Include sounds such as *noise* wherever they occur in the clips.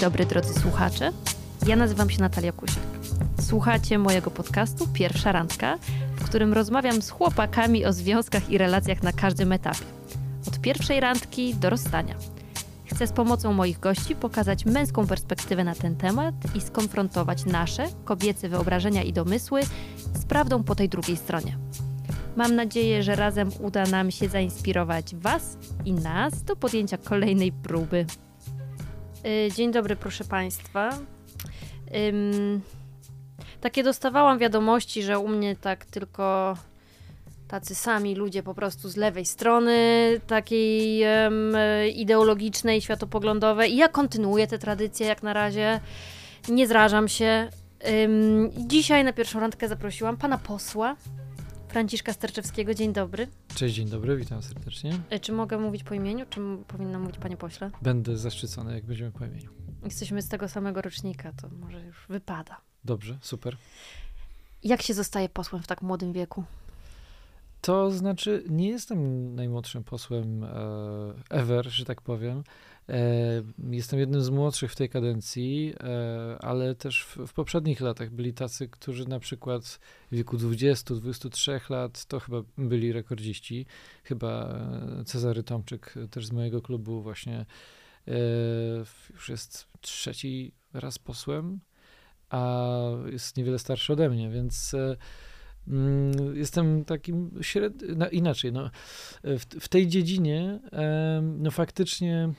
dobry, drodzy słuchacze. Ja nazywam się Natalia Kusiak. Słuchacie mojego podcastu Pierwsza Randka, w którym rozmawiam z chłopakami o związkach i relacjach na każdym etapie. Od pierwszej randki do rozstania. Chcę z pomocą moich gości pokazać męską perspektywę na ten temat i skonfrontować nasze, kobiece wyobrażenia i domysły z prawdą po tej drugiej stronie. Mam nadzieję, że razem uda nam się zainspirować Was i nas do podjęcia kolejnej próby. Y, dzień dobry, proszę Państwa. Takie dostawałam wiadomości, że u mnie tak tylko tacy sami ludzie po prostu z lewej strony, takiej ideologicznej, światopoglądowej. I ja kontynuuję te tradycje jak na razie. Nie zrażam się. Dzisiaj na pierwszą randkę zaprosiłam pana posła Franciszka Sterczewskiego. Dzień dobry. Cześć, dzień dobry, witam serdecznie. E, czy mogę mówić po imieniu, czy powinnam mówić panie pośle? Będę zaszczycony, jak będziemy po imieniu. Jesteśmy z tego samego rocznika, to może już wypada. Dobrze, super. Jak się zostaje posłem w tak młodym wieku? To znaczy, nie jestem najmłodszym posłem e, ever, że tak powiem. E, jestem jednym z młodszych w tej kadencji, e, ale też w, w, poprzednich latach byli tacy, którzy na przykład w wieku 20-23 lat to chyba byli rekordziści. Chyba Cezary Tomczyk, też z mojego klubu, właśnie już jest trzeci raz posłem, a jest niewiele starszy ode mnie, więc Mm, jestem takim średnim, no inaczej, no, w, w, tej dziedzinie no faktycznie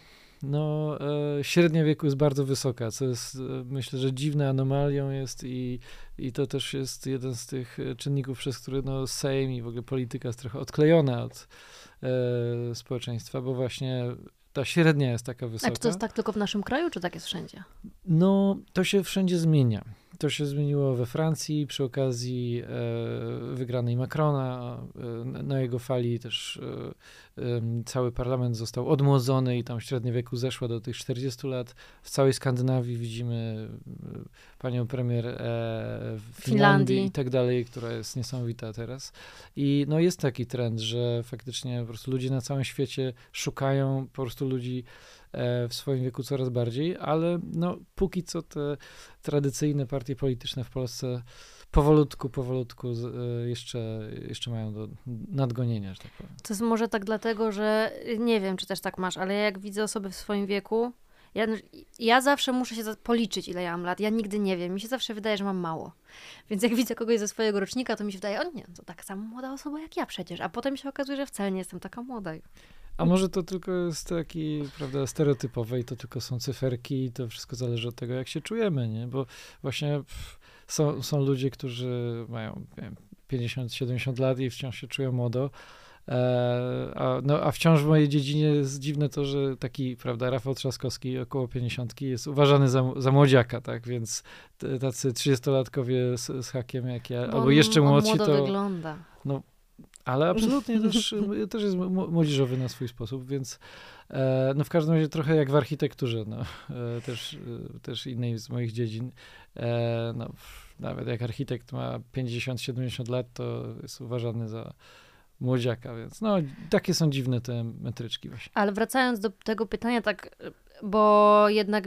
no, e, średnia wieku jest bardzo wysoka, co jest, e, myślę, że dziwną anomalią jest i, i to też jest jeden z tych czynników, przez które no, Sejm i w ogóle polityka jest trochę odklejona od e, społeczeństwa, bo właśnie ta średnia jest taka wysoka. A czy to jest tak tylko w naszym kraju, czy tak jest wszędzie? No, to się wszędzie zmienia. To się zmieniło we Francji przy okazji e, wygranej Macrona. E, na jego fali też e, cały parlament został odmłodzony i tam średnia wieku zeszła do tych 40 lat. W całej Skandynawii widzimy panią premier w Finlandii, i tak dalej, która jest niesamowita teraz. I no jest taki trend, że faktycznie po prostu ludzie na całym świecie szukają po prostu ludzi w swoim wieku coraz bardziej, ale no, póki co te tradycyjne partie polityczne w Polsce powolutku, powolutku e, jeszcze, jeszcze mają do nadgonienia, że tak powiem. To jest może tak dlatego, że nie wiem, czy też tak masz, ale jak widzę osoby w swoim wieku, ja, ja zawsze muszę się policzyć, ile ja mam lat. Ja nigdy nie wiem. Mi się zawsze wydaje, że mam mało. Więc jak widzę kogoś ze swojego rocznika, to mi się wydaje, o nie, to tak samo młoda osoba jak ja przecież. A potem się okazuje, że wcale nie jestem taka młoda. A może to tylko jest taki, prawda, stereotypowe i to tylko są cyferki i to wszystko zależy od tego, jak się czujemy, nie? Bo właśnie są, są ludzie, którzy mają 50-70 lat i wciąż się czują młodo, e, a, no, a wciąż w mojej dziedzinie jest dziwne to, że taki, prawda, Rafał Trzaskowski około 50 jest uważany za, za młodziaka, tak, więc tacy 30-latkowie z, z hakiem jak ja, Bo albo jeszcze młodsi, to... wygląda. No, ale *laughs* absolutnie też, też jest młodzieżowy na swój sposób, więc e, no w każdym razie trochę jak w architekturze, no, e, też, e, też innej z moich dziedzin. no, nawet jak architekt ma 50-70 lat, to jest uważany za młodziaka, więc no, takie są dziwne te metryczki właśnie. Ale wracając do tego pytania, tak, bo jednak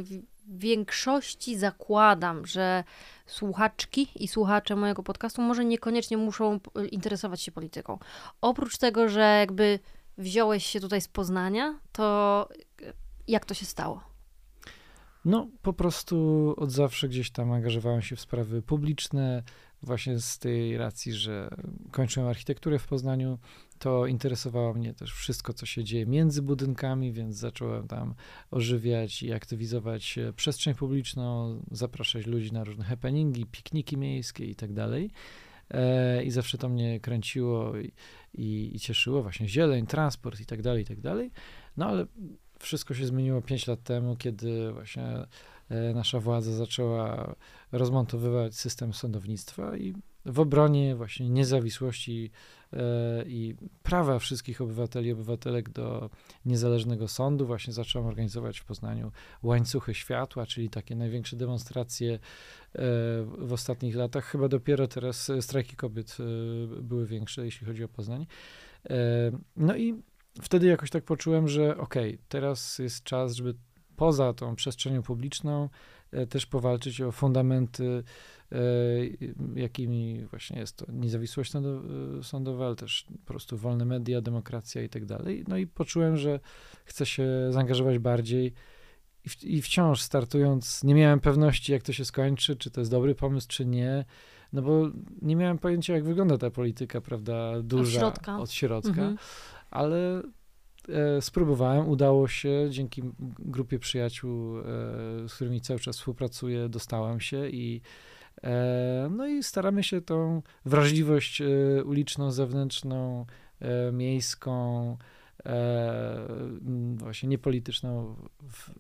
większości zakładam, że słuchaczki i słuchacze mojego podcastu może niekoniecznie muszą interesować się polityką. Oprócz tego, że jakby wziąłeś się tutaj z Poznania, to jak to się stało? No, po prostu od zawsze gdzieś tam angażowałem się w sprawy publiczne, właśnie z tej racji, że kończyłem architekturę w Poznaniu, to interesowało mnie też wszystko, co się dzieje między budynkami, więc zacząłem tam ożywiać i aktywizować przestrzeń publiczną, zapraszać ludzi na różne happeningi, pikniki miejskie i tak dalej. E, I zawsze to mnie kręciło i, i, i cieszyło, właśnie zieleń, transport i tak dalej, i tak dalej. No ale wszystko się zmieniło 5 lat temu, kiedy właśnie e, nasza władza zaczęła rozmontowywać system sądownictwa i w obronie właśnie niezawisłości e, i prawa wszystkich obywateli i obywatelek do niezależnego sądu. Właśnie zacząłem organizować w Poznaniu łańcuchy światła, czyli takie największe demonstracje e, w ostatnich latach. Chyba dopiero teraz strajki kobiet e, były większe, jeśli chodzi o Poznań. No i wtedy jakoś tak poczułem, że okej, okay, teraz jest czas, żeby poza tą przestrzenią publiczną też powalczyć o fundamenty, e, jakimi właśnie jest to niezawisłość sądowa, ale też po prostu wolne media, demokracja i tak dalej. No i poczułem, że chcę się zaangażować bardziej i, w, i wciąż startując, nie miałem pewności, jak to się skończy, czy to jest dobry pomysł, czy nie. No bo nie miałem pojęcia, jak wygląda ta polityka, prawda, duża od środka, od środka mhm. ale e, spróbowałem, udało się, dzięki grupie przyjaciół, e, z którymi cały czas współpracuję, dostałem się i e, no i staramy się tą wrażliwość uliczną, zewnętrzną, miejską, właśnie niepolityczną w,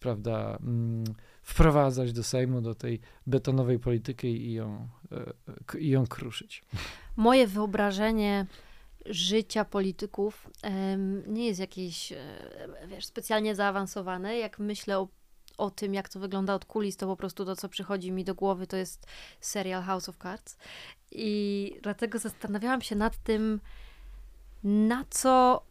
prawda, wprowadzać do Sejmu, do tej betonowej polityki i ją, i ją kruszyć. Moje wyobrażenie życia polityków nie jest jakieś, e, wiesz, specjalnie zaawansowane. Jak myślę o, o tym, jak to wygląda od kulis, to po prostu to, co przychodzi mi do głowy, to jest serial House of Cards. I dlatego zastanawiałam się nad tym, na co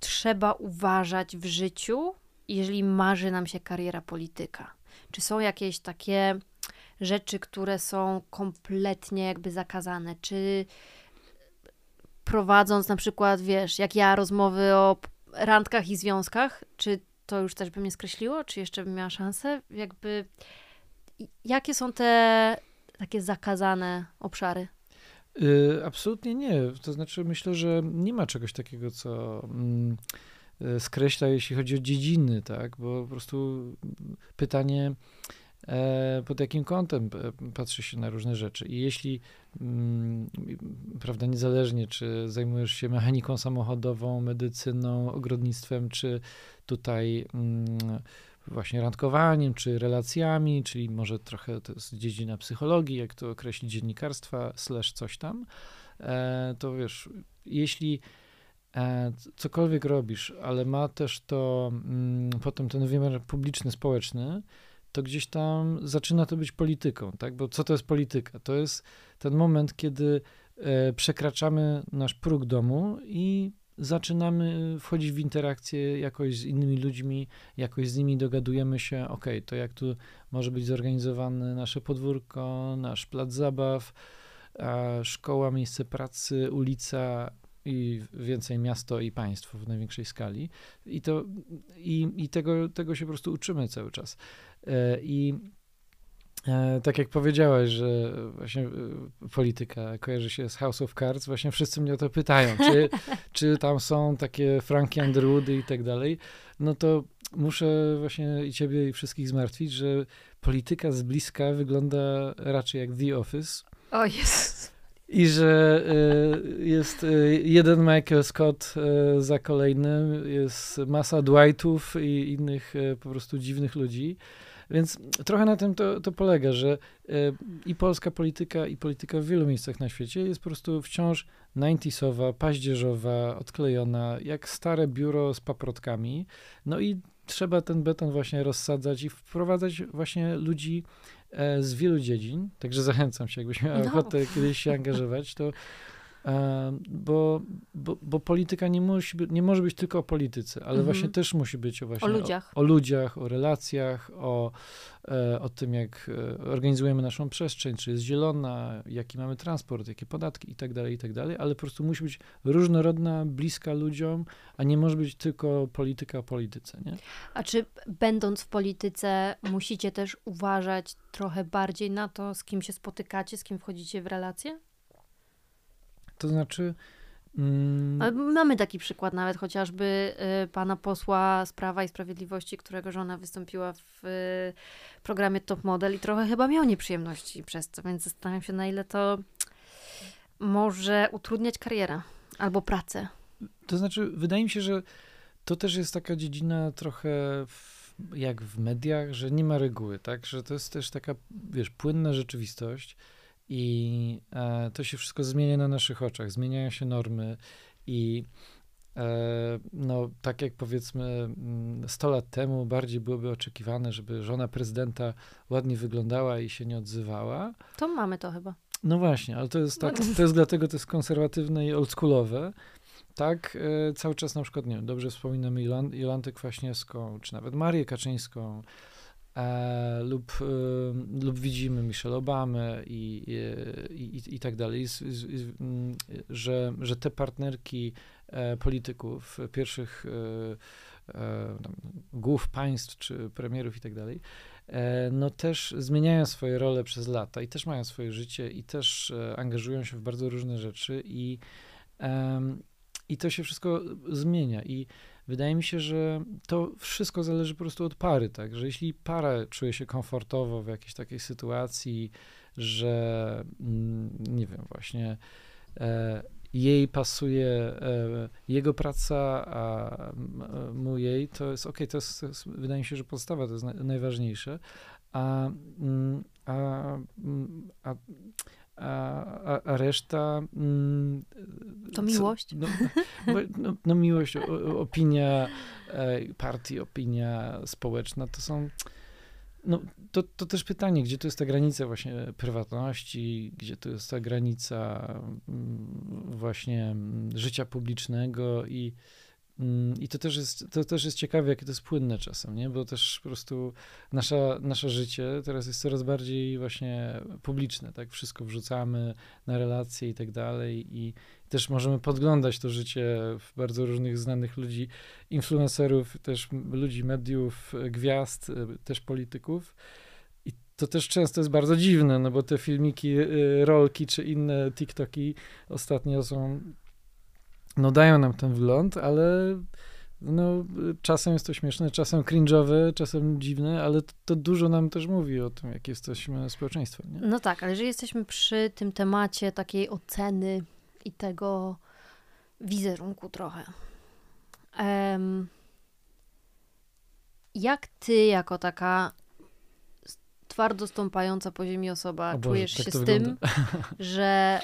trzeba uważać w życiu, jeżeli marzy nam się kariera polityka? Czy są jakieś takie rzeczy, które są kompletnie jakby zakazane? Czy prowadząc na przykład, wiesz, jak ja rozmowy o randkach i związkach, czy to już też by mnie skreśliło, czy jeszcze bym miała szansę? Jakby, jakie są te takie zakazane obszary? Yy, absolutnie nie. To znaczy, myślę, że nie ma czegoś takiego, co. Mm, E, skreśla, jeśli chodzi o dziedziny, tak? Bo po prostu pytanie, e, pod jakim kątem e, patrzy się na różne rzeczy. I jeśli, mm, prawda, niezależnie czy zajmujesz się mechaniką samochodową, medycyną, ogrodnictwem, czy tutaj mm, właśnie randkowaniem, czy relacjami, czyli może trochę to jest dziedzina psychologii, jak to określić dziennikarstwa, slash coś tam, to wiesz, jeśli E, cokolwiek robisz, ale ma też to mm, potem ten wymiar publiczny, społeczny, to gdzieś tam zaczyna to być polityką, tak? Bo co to jest polityka? To jest ten moment, kiedy e, przekraczamy nasz próg domu i zaczynamy wchodzić w interakcję jakoś z innymi ludźmi, jakoś z nimi dogadujemy się, ok, to jak tu może być zorganizowane nasze podwórko, nasz plac zabaw, szkoła, miejsce pracy, ulica, i więcej miasto i państwo w największej skali. I, to, i, i tego, tego się po prostu uczymy cały czas. E, I e, tak jak powiedziałaś, że właśnie e, polityka kojarzy się z House of Cards, właśnie wszyscy mnie o to pytają, czy, *laughs* czy tam są takie Frankie Underwoody i tak dalej, no to muszę właśnie i ciebie i wszystkich zmartwić, że polityka z bliska wygląda raczej jak The Office. O jest i że jest jeden Michael Scott za kolejnym, jest masa Dwightów i innych po prostu dziwnych ludzi. Więc trochę na tym to, to polega, że i polska polityka, i polityka w wielu miejscach na świecie jest po prostu wciąż 90sowa, paździerzowa, odklejona, jak stare biuro z paprotkami. No i trzeba ten beton właśnie rozsadzać i wprowadzać właśnie ludzi E, z wielu dziedzin, także zachęcam się, jakbyś miał no. ochotę kiedyś się angażować, to e, bo, bo, bo, polityka nie, musi być, nie może być tylko o polityce, ale mhm. właśnie też musi być o, właśnie o ludziach, o, o, ludziach, o relacjach, o, e, o tym, jak organizujemy naszą przestrzeń, czy jest zielona, jaki mamy transport, jakie podatki i tak dalej, i tak dalej, ale po prostu musi być różnorodna, bliska ludziom, a nie może być tylko polityka o polityce, nie? A czy będąc w polityce musicie też uważać trochę bardziej na to, z kim się spotykacie, z kim wchodzicie w relacje? To znaczy. Mm... Mamy taki przykład nawet chociażby y, pana posła z Prawa i Sprawiedliwości, którego żona wystąpiła w y, programie Top Model i trochę chyba miał nieprzyjemności przez to, więc zastanawiam się, na ile to może utrudniać karierę albo pracę. To znaczy, wydaje mi się, że to też jest taka dziedzina trochę w, jak w mediach, że nie ma reguły, tak? Że to jest też taka, wiesz, płynna rzeczywistość i e, to się wszystko zmienia na naszych oczach, zmieniają się normy i e, no, tak jak powiedzmy 100 mm, lat temu bardziej byłoby oczekiwane, żeby żona prezydenta ładnie wyglądała i się nie odzywała. To mamy to chyba. No właśnie, ale to jest tak, to jest dlatego to jest konserwatywne i oldschoolowe, tak e, cały czas na przykład, nie wiem, dobrze wspominamy Jolan- Jolantę Kwaśniewską, czy nawet Marię Kaczyńską, e, lub, e, lub widzimy Michelle Obamę i, i, i, i tak dalej, z, z, z, m, że, że te partnerki e, polityków, pierwszych e, e, tam, głów państw, czy premierów i tak dalej, e, no też zmieniają swoje role przez lata i też mają swoje życie i też angażują się w bardzo różne rzeczy i, i to się wszystko zmienia. I wydaje mi się, że to wszystko zależy po prostu od pary, tak, że jeśli para czuje się komfortowo w jakiejś takiej sytuacji, że mm, nie wiem, właśnie e, jej pasuje e, jego praca, a mu jej, to jest okej, to, jest, to jest, wydaje mi się, że podstawa to jest na, najważniejsze, a, mm, a, mm, a, a, a, a reszta... mm, To co- miłość? No, no, no, no miłość, o, opinia e, partii, opinia społeczna, to są... No, to, to też pytanie, gdzie tu jest ta granica właśnie prywatności, gdzie tu jest ta granica mm, właśnie mm, życia publicznego i, i to też jest, to też jest ciekawe, jakie to jest płynne czasem, nie? Bo też po prostu nasza, nasze życie teraz jest coraz bardziej właśnie publiczne, tak? Wszystko wrzucamy na relacje i tak dalej i też możemy podglądać to życie w bardzo różnych znanych ludzi, influencerów, też ludzi, mediów, gwiazd, e, też polityków. To też często jest bardzo dziwne, no bo te filmiki, e, rolki czy inne TikToki ostatnio są, no dają nam ten wgląd, ale no czasem jest to śmieszne, czasem cringe'owe, czasem dziwne, ale to, to dużo nam też mówi o tym, jak jesteśmy społeczeństwem, nie? No tak, ale jeżeli jesteśmy przy tym temacie takiej oceny i tego wizerunku trochę. em, jak ty, jako taka twardo stąpająca po ziemi osoba, Boże, czujesz tak się z wygląda. tym, *laughs* że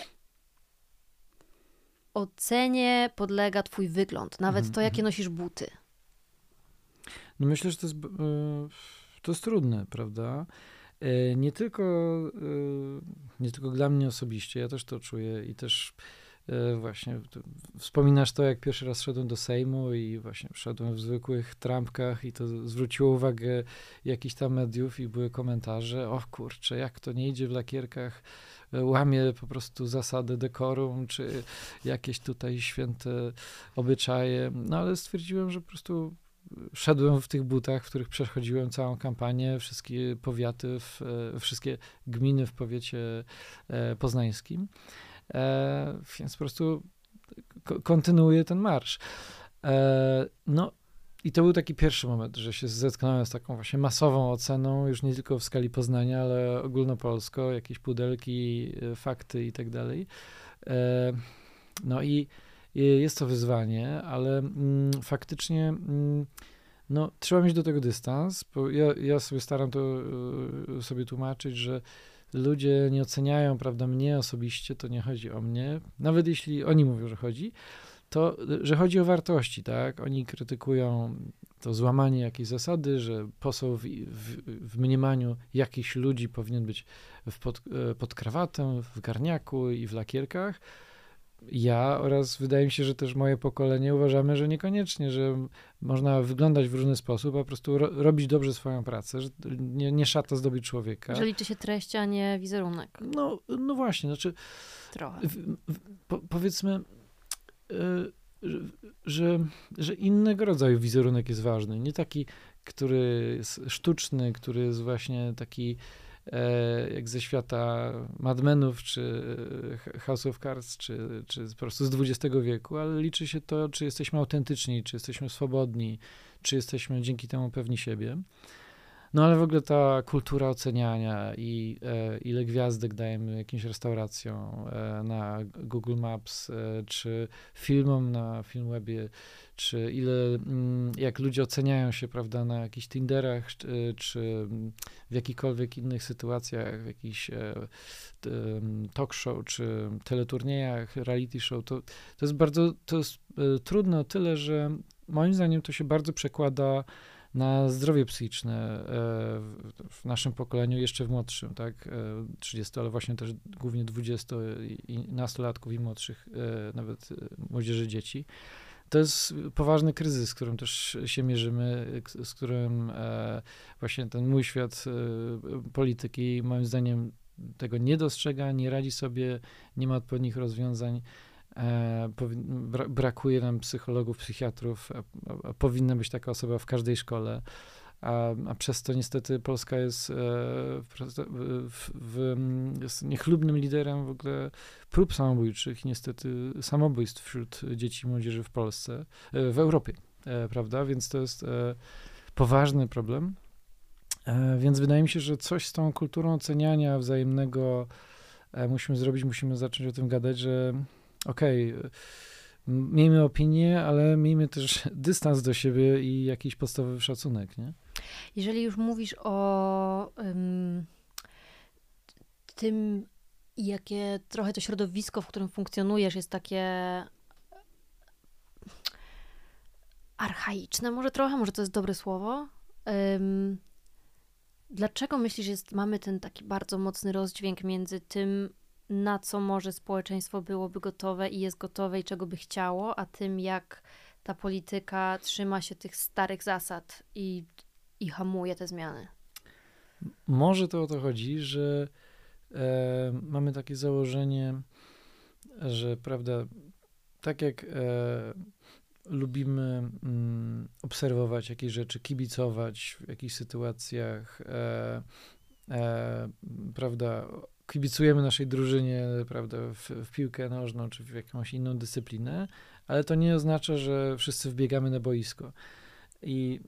ocenie podlega twój wygląd, nawet Mhm, to, jakie mhm. nosisz buty. No myślę, że to jest, e, to jest trudne, prawda? E, Nie tylko, e, nie tylko dla mnie osobiście, ja też to czuję i też właśnie wspominasz to, jak pierwszy raz szedłem do Sejmu i właśnie szedłem w zwykłych trampkach i to zwróciło uwagę jakichś tam mediów i były komentarze, o kurczę, jak to nie idzie w lakierkach, łamie po prostu zasady dekorum, czy jakieś tutaj święte obyczaje, no ale stwierdziłem, że po prostu szedłem w tych butach, w których przechodziłem całą kampanię, wszystkie powiaty, w, e, wszystkie gminy w powiecie e, poznańskim. E, więc po prostu ko- kontynuuję ten marsz. E, no i to był taki pierwszy moment, że się zetknąłem z taką właśnie masową oceną, już nie tylko w skali Poznania, ale ogólnopolsko, jakieś pudelki, e, fakty i tak dalej. E, No i i jest to wyzwanie, ale mm, faktycznie mm, no, trzeba mieć do tego dystans, ja, ja sobie staram to sobie tłumaczyć, że ludzie nie oceniają, prawda, mnie osobiście, to nie chodzi o mnie, nawet jeśli oni mówią, że chodzi, to, że chodzi o wartości, tak? Oni krytykują to złamanie jakiejś zasady, że poseł w, w, w mniemaniu jakichś ludzi powinien być w pod, e, pod krawatą, w garniaku i w lakierkach, ja oraz wydaje mi się, że też moje pokolenie uważamy, że niekoniecznie, że można wyglądać w różny sposób, a po prostu ro, robić dobrze swoją pracę, że nie, nie szata zdobi człowieka. Że liczy się treść, a nie wizerunek. No, no właśnie, znaczy Trochę. w, po, powiedzmy, że, że, że innego rodzaju wizerunek jest ważny, nie taki, który jest sztuczny, który jest właśnie taki e, jak ze świata Mad Menów, czy e, House of Cards, czy, czy po prostu z XX wieku, ale liczy się to, czy jesteśmy autentyczni, czy jesteśmy swobodni, czy jesteśmy dzięki temu pewni siebie. No ale w ogóle ta kultura oceniania i e, ile gwiazdek dajemy jakimś restauracjom e, na Google Maps, e, czy filmom na Filmwebie, czy ile, mm, jak ludzie oceniają się, prawda, na jakichś Tinderach, czy, czy w jakichkolwiek innych sytuacjach, w jakichś e, talk show, czy teleturniejach, reality show, to, to jest bardzo, to jest e, trudne o tyle, że moim zdaniem to się bardzo przekłada na zdrowie psychiczne w naszym pokoleniu, jeszcze w młodszym, tak, 30, ale właśnie też głównie 20 i nastolatków i młodszych, nawet młodzieży, dzieci. To jest poważny kryzys, z którym też się mierzymy, z którym właśnie ten mój świat polityki, moim zdaniem, tego nie dostrzega, nie radzi sobie, nie ma odpowiednich rozwiązań. E, brakuje nam psychologów, psychiatrów, a, a, powinna być taka osoba w każdej szkole. A, a przez to niestety Polska jest, e, w, w, jest niechlubnym liderem w ogóle prób samobójczych, niestety samobójstw wśród dzieci i młodzieży w Polsce, e, w Europie, prawda? Więc to jest poważny problem. Więc wydaje mi się, że coś z tą kulturą oceniania wzajemnego musimy zrobić, musimy zacząć o tym gadać, że okej, okay, miejmy opinię, ale miejmy też *laughs* dystans do siebie i jakiś podstawowy szacunek, nie? Jeżeli już mówisz o um, tym, jakie trochę to środowisko, w którym funkcjonujesz, jest takie archaiczne, może trochę, może to jest dobre słowo. Um, dlaczego myślisz, że mamy ten taki bardzo mocny rozdźwięk między tym, na co może społeczeństwo byłoby gotowe i jest gotowe i czego by chciało, a tym, jak ta polityka trzyma się tych starych zasad i, i hamuje te zmiany. Może to o to chodzi, że e, mamy takie założenie, że prawda, tak jak e, lubimy mm, obserwować jakieś rzeczy, kibicować w jakichś sytuacjach, e, e prawda, kibicujemy naszej drużynie, prawda, w, w, piłkę nożną czy w jakąś inną dyscyplinę, ale to nie oznacza, że wszyscy wbiegamy na boisko. I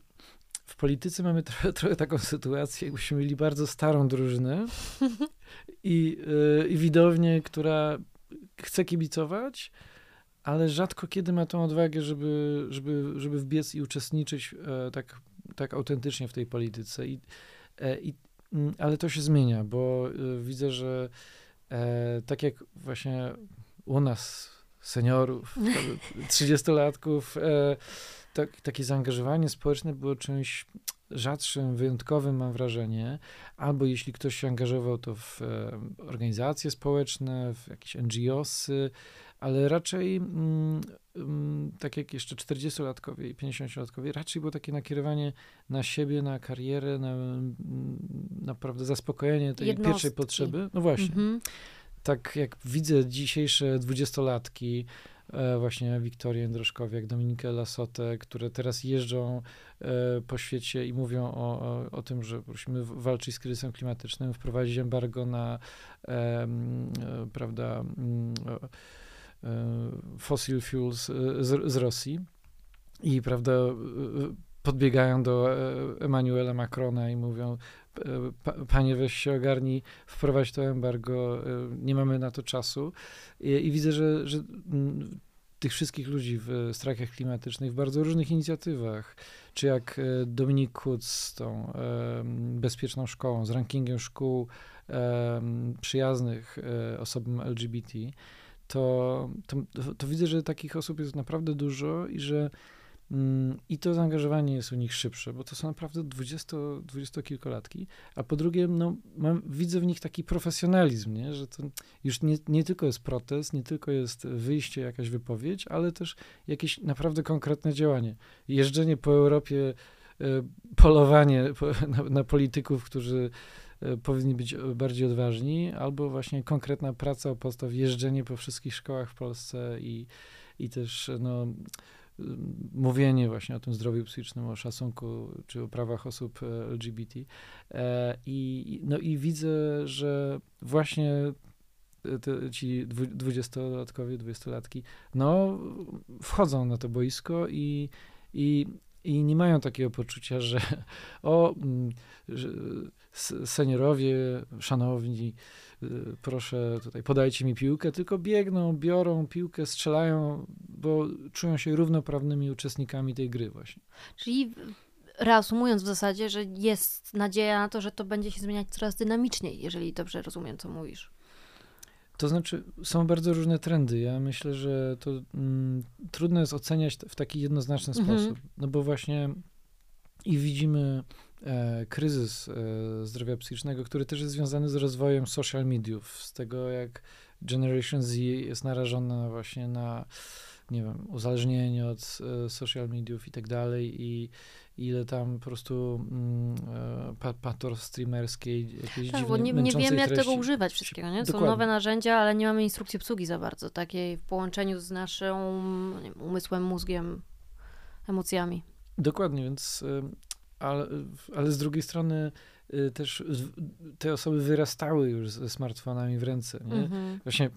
w polityce mamy trochę, *laughs* trochę taką sytuację, jakbyśmy mieli bardzo starą drużynę *laughs* i, yy, i widownię, która chce kibicować, ale rzadko kiedy ma tą odwagę, żeby, żeby, żeby wbiec i uczestniczyć e, tak, tak autentycznie w tej polityce. I, e, i, ale to się zmienia, bo y, widzę, że e, tak jak właśnie u nas, seniorów, *laughs* 30-latków, e, tak, takie zaangażowanie społeczne było czymś rzadszym, wyjątkowym, mam wrażenie. Albo jeśli ktoś się angażował, to w e, organizacje społeczne, w jakieś NGOsy, ale raczej mm, mm, tak jak jeszcze 40-latkowie i 50-latkowie, raczej było takie nakierowanie na siebie, na karierę, na mm, naprawdę zaspokojenie tej Jednostki. pierwszej potrzeby. No właśnie. Mhm. Tak jak widzę dzisiejsze dwudziestolatki, e, właśnie Wiktorię Jędroszkowiak, Dominikę Lasotę, które teraz jeżdżą e, po świecie i mówią o, o, o, tym, że musimy walczyć z kryzysem klimatycznym, wprowadzić embargo na, e, prawda, E, fossil fuels e, z, z Rosji i prawda, e, podbiegają do Emmanuela Macrona i mówią, panie weź się ogarnij, wprowadź to embargo, nie mamy na to czasu. I, i widzę, że, że tych wszystkich ludzi w strajkach klimatycznych, w bardzo różnych inicjatywach, czy jak Dominik Kuc z tą bezpieczną szkołą, z rankingiem szkół przyjaznych osobom LGBT, to, to, to, widzę, że takich osób jest naprawdę dużo i że mm, i to zaangażowanie jest u nich szybsze, bo to są naprawdę dwudziestokilkolatki, a po drugie, no, mam, widzę w nich taki profesjonalizm, nie? że to już nie, nie tylko jest protest, nie tylko jest wyjście, jakaś wypowiedź, ale też jakieś naprawdę konkretne działanie. Jeżdżenie po Europie, e, polowanie na, na polityków, którzy powinni być bardziej odważni, albo właśnie konkretna praca o podstaw, jeżdżenie po wszystkich szkołach w Polsce i, i też no, mówienie właśnie o tym zdrowiu psychicznym, o szacunku czy o prawach osób e, LGBT. E, I, no i widzę, że właśnie te, ci dwudziestolatkowie, dwudziestolatki, no wchodzą na to boisko i, i, i nie mają takiego poczucia, że o, że seniorowie, szanowni, y, proszę tutaj podajcie mi piłkę, tylko biegną, biorą piłkę, strzelają, bo czują się równoprawnymi uczestnikami tej gry właśnie. Czyli reasumując w zasadzie, że jest nadzieja na to, że to będzie się zmieniać coraz dynamiczniej, jeżeli dobrze rozumiem, co mówisz. To znaczy, są bardzo różne trendy. Ja myślę, że to mm, trudno jest oceniać w taki jednoznaczny mhm. sposób, no bo właśnie i widzimy kryzys e, zdrowia psychicznego, który też jest związany z rozwojem social mediów, z tego jak Generation Z jest narażona właśnie na nie wiem, uzależnienie od e, social mediów i tak dalej i ile tam po prostu mm, e, pator streamerskiej, jakieś tak, dziwne, bo nie, nie wiemy, jak treści. tego używać wszystkiego, nie? Są Dokładnie. nowe narzędzia, ale nie mamy instrukcji obsługi za bardzo, takiej w połączeniu z naszym umysłem, mózgiem, emocjami. Dokładnie, więc ale, ale z drugiej strony y, też te osoby wyrastały już ze smartfonami w ręce, nie? Mhm. Właśnie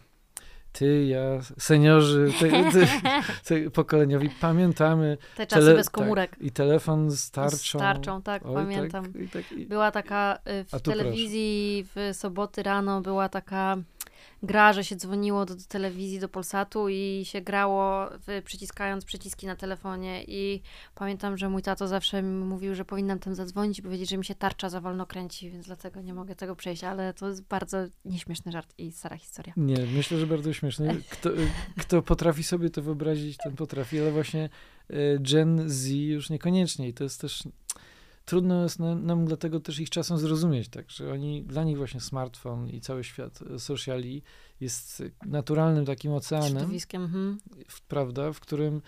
ty, ja, seniorzy, te, te, *laughs* te pokoleniowi pamiętamy. Te czasy tele- bez komórek. Tak, I telefon z tarczą. Z tarczą, tak, Oj, pamiętam. Tak, i tak, i... Była taka y, w telewizji w soboty rano była taka gra, że się dzwoniło do, do telewizji, do Polsatu i się grało przyciskając przyciski na telefonie i pamiętam, że mój tato zawsze mi mówił, że powinnam tam zadzwonić i powiedzieć, że mi się tarcza za wolno kręci, więc dlatego nie mogę tego przejść, ale to jest bardzo nieśmieszny żart i stara historia. Nie, myślę, że bardzo śmieszne. Kto, kto potrafi sobie to wyobrazić, ten potrafi, ale właśnie y, Gen Z już niekoniecznie i to jest też trudno jest nam, nam dlatego też ich czasem zrozumieć, tak, że oni, dla nich właśnie smartfon i cały świat sociali jest naturalnym takim oceanem. Mhm. w, prawda, w którym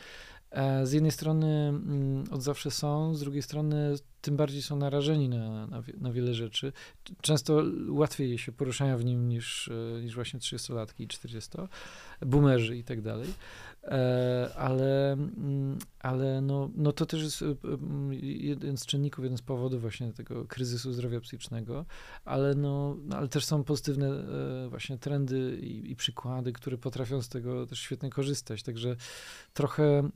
e, z jednej strony mm, od zawsze są, z drugiej strony tym bardziej są narażeni na, na, na wiele rzeczy. Często łatwiej się poruszają w nim niż, e, niż właśnie 30-latki i 40, boomerzy i tak dalej. E, ale mm, ale no, no to też jest e, mm, jeden z czynników, jeden z powodów właśnie tego kryzysu zdrowia psychicznego, ale no, no ale też są pozytywne e, właśnie trendy i, i przykłady, które potrafią z tego też świetnie korzystać, także trochę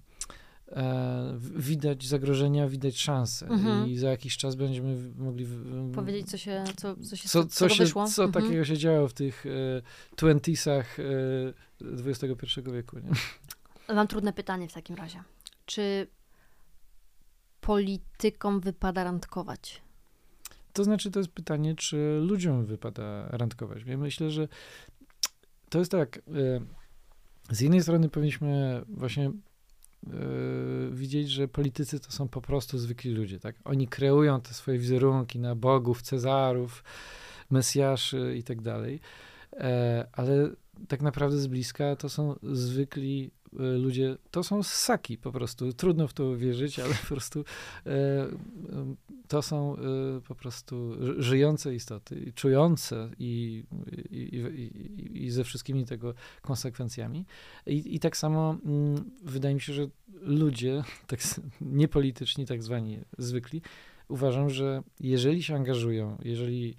e, widać zagrożenia, widać szanse Mhm. i za jakiś czas będziemy mogli w- Powiedzieć, co się, co, co się co, co, się, wyszło. co Mhm. takiego się działo w tych twentisach e, XXI wieku, nie? Mam trudne pytanie w takim razie. Czy politykom wypada randkować? To znaczy, to jest pytanie, czy ludziom wypada randkować. Ja myślę, że to jest tak. e, Z jednej strony powinniśmy właśnie e, widzieć, że politycy to są po prostu zwykli ludzie, tak? Oni kreują te swoje wizerunki na bogów, cezarów, mesjaszy i tak dalej. E, Ale tak naprawdę z bliska to są zwykli ludzie, to są ssaki po prostu. Trudno w to uwierzyć, ale po prostu e, em, to są e, po prostu ży- żyjące istoty, czujące i, i, i, i, ze wszystkimi tego konsekwencjami. I, tak samo mm, wydaje mi się, że ludzie, *laughs* tak niepolityczni, tak zwani zwykli, uważam, że jeżeli się angażują, jeżeli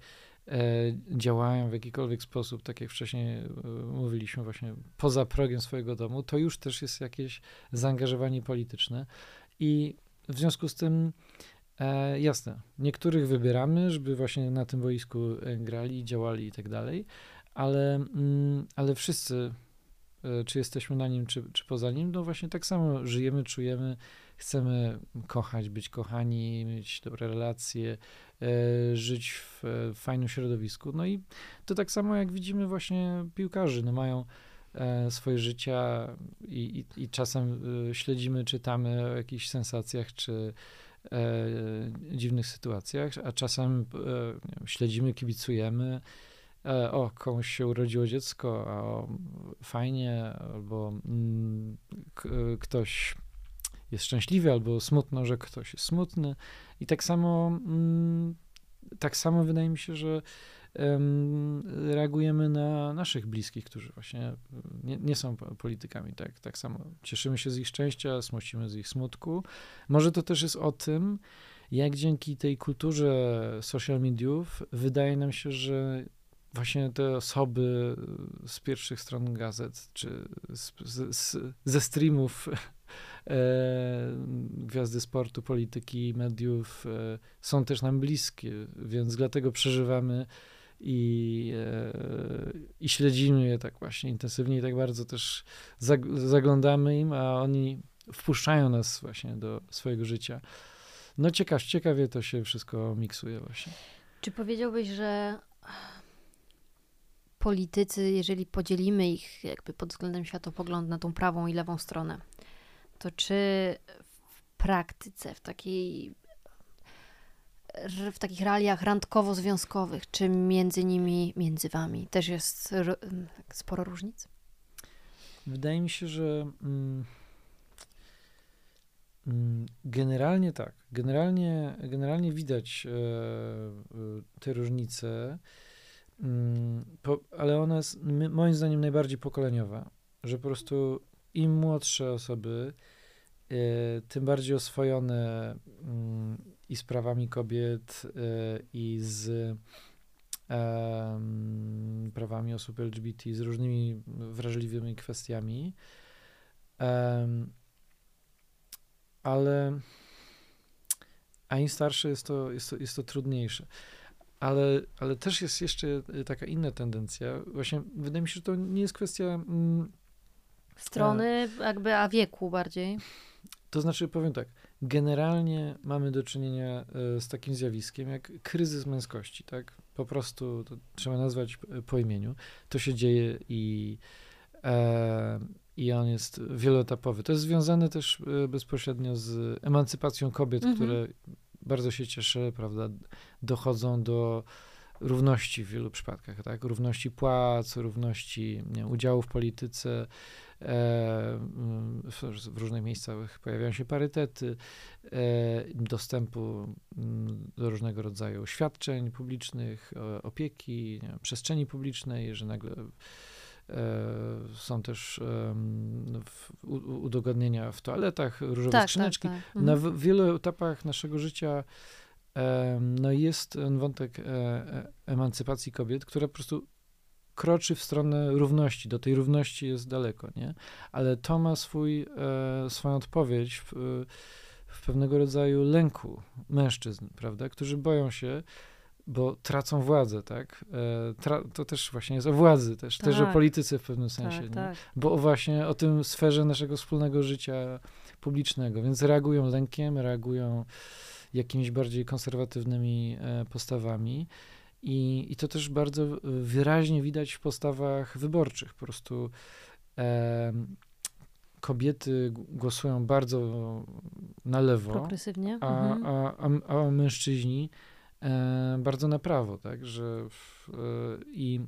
działają w jakikolwiek sposób, tak jak wcześniej e, mówiliśmy, właśnie poza progiem swojego domu, to już też jest jakieś zaangażowanie polityczne. I w związku z tym, e, jasne, niektórych wybieramy, żeby właśnie na tym boisku e, grali, działali i tak dalej, ale, mm, ale wszyscy, e, czy jesteśmy na nim, czy, czy poza nim, no właśnie tak samo żyjemy, czujemy, chcemy kochać, być kochani, mieć dobre relacje, e, żyć w e, fajnym środowisku. No i to tak samo jak widzimy właśnie piłkarzy, no mają e, swoje życia i, i, i czasem śledzimy, czytamy o jakichś sensacjach czy dziwnych sytuacjach, a czasem wiem, śledzimy, kibicujemy. O, komuś się urodziło dziecko, a o, fajnie, albo mm, ktoś jest szczęśliwy, albo smutno, że ktoś jest smutny. I tak samo, mm, tak samo wydaje mi się, że em, reagujemy na naszych bliskich, którzy właśnie nie, nie są po- politykami. Tak, tak samo cieszymy się z ich szczęścia, smucimy z ich smutku. Może to też jest o tym, jak dzięki tej kulturze social mediów wydaje nam się, że właśnie te osoby z pierwszych stron gazet, czy z, z, z, ze streamów *laughs* e, gwiazdy sportu, polityki, mediów e, są też nam bliskie, więc dlatego przeżywamy i, e, i śledzimy je tak właśnie intensywnie i tak bardzo też zag, zaglądamy im, a oni wpuszczają nas właśnie do swojego życia. No ciekaw, ciekawie to się wszystko miksuje właśnie. Czy powiedziałbyś, że politycy, jeżeli podzielimy ich jakby pod względem światopoglądu na tą prawą i lewą stronę, to czy w praktyce, w takiej w takich realiach randkowo-związkowych, czy między nimi, między wami też jest sporo różnic? Wydaje mi się, że mm, mm, generalnie tak. Generalnie, generalnie widać e, e te różnice, po, ale ona jest moim zdaniem najbardziej pokoleniowa, że po prostu im młodsze osoby, e, tym bardziej oswojone mm, i z prawami kobiet, e, i z prawami osób LGBT, z różnymi wrażliwymi kwestiami. ale a im starsze jest to, jest to, jest to trudniejsze. Ale, ale też jest jeszcze taka inna tendencja. Właśnie wydaje mi się, że to nie jest kwestia. Mm, Strony, a, jakby, a wieku bardziej. To znaczy, powiem tak, generalnie mamy do czynienia e, z takim zjawiskiem jak kryzys męskości, tak? Po prostu to trzeba nazwać e, po imieniu. To się dzieje i, e, i on jest wieloetapowy. To jest związane też e, bezpośrednio z emancypacją kobiet, mhm. które bardzo się cieszę, prawda, dochodzą do równości w wielu przypadkach, tak? Równości płac, równości nie, udziału w polityce, E, w różnych miejscach pojawiają się parytety, e, dostępu mm, do różnego rodzaju świadczeń publicznych, opieki, wiem, przestrzeni publicznej, że nagle są też udogodnienia w toaletach, różowe tak, skrzyneczki. Tak, tak. Mhm. Na wielu etapach naszego życia no jest ten wątek emancypacji kobiet, która po prostu kroczy w stronę równości. Do tej równości jest daleko, nie? Ale to ma swój, e, swoją odpowiedź w, w, pewnego rodzaju lęku mężczyzn, prawda? Którzy boją się, bo tracą władzę, tak? E, tra to też właśnie jest o władzy, też, tak. też o tak. polityce w pewnym sensie, tak, tak. Bo właśnie o tym sferze naszego wspólnego życia publicznego, więc reagują lękiem, reagują jakimiś bardziej konserwatywnymi e, postawami. I, I to też bardzo wyraźnie widać w postawach wyborczych. Po prostu e, kobiety głosują bardzo na lewo, Progresywnie. A, mhm. a, a, a mężczyźni bardzo na prawo, tak, że w, e, i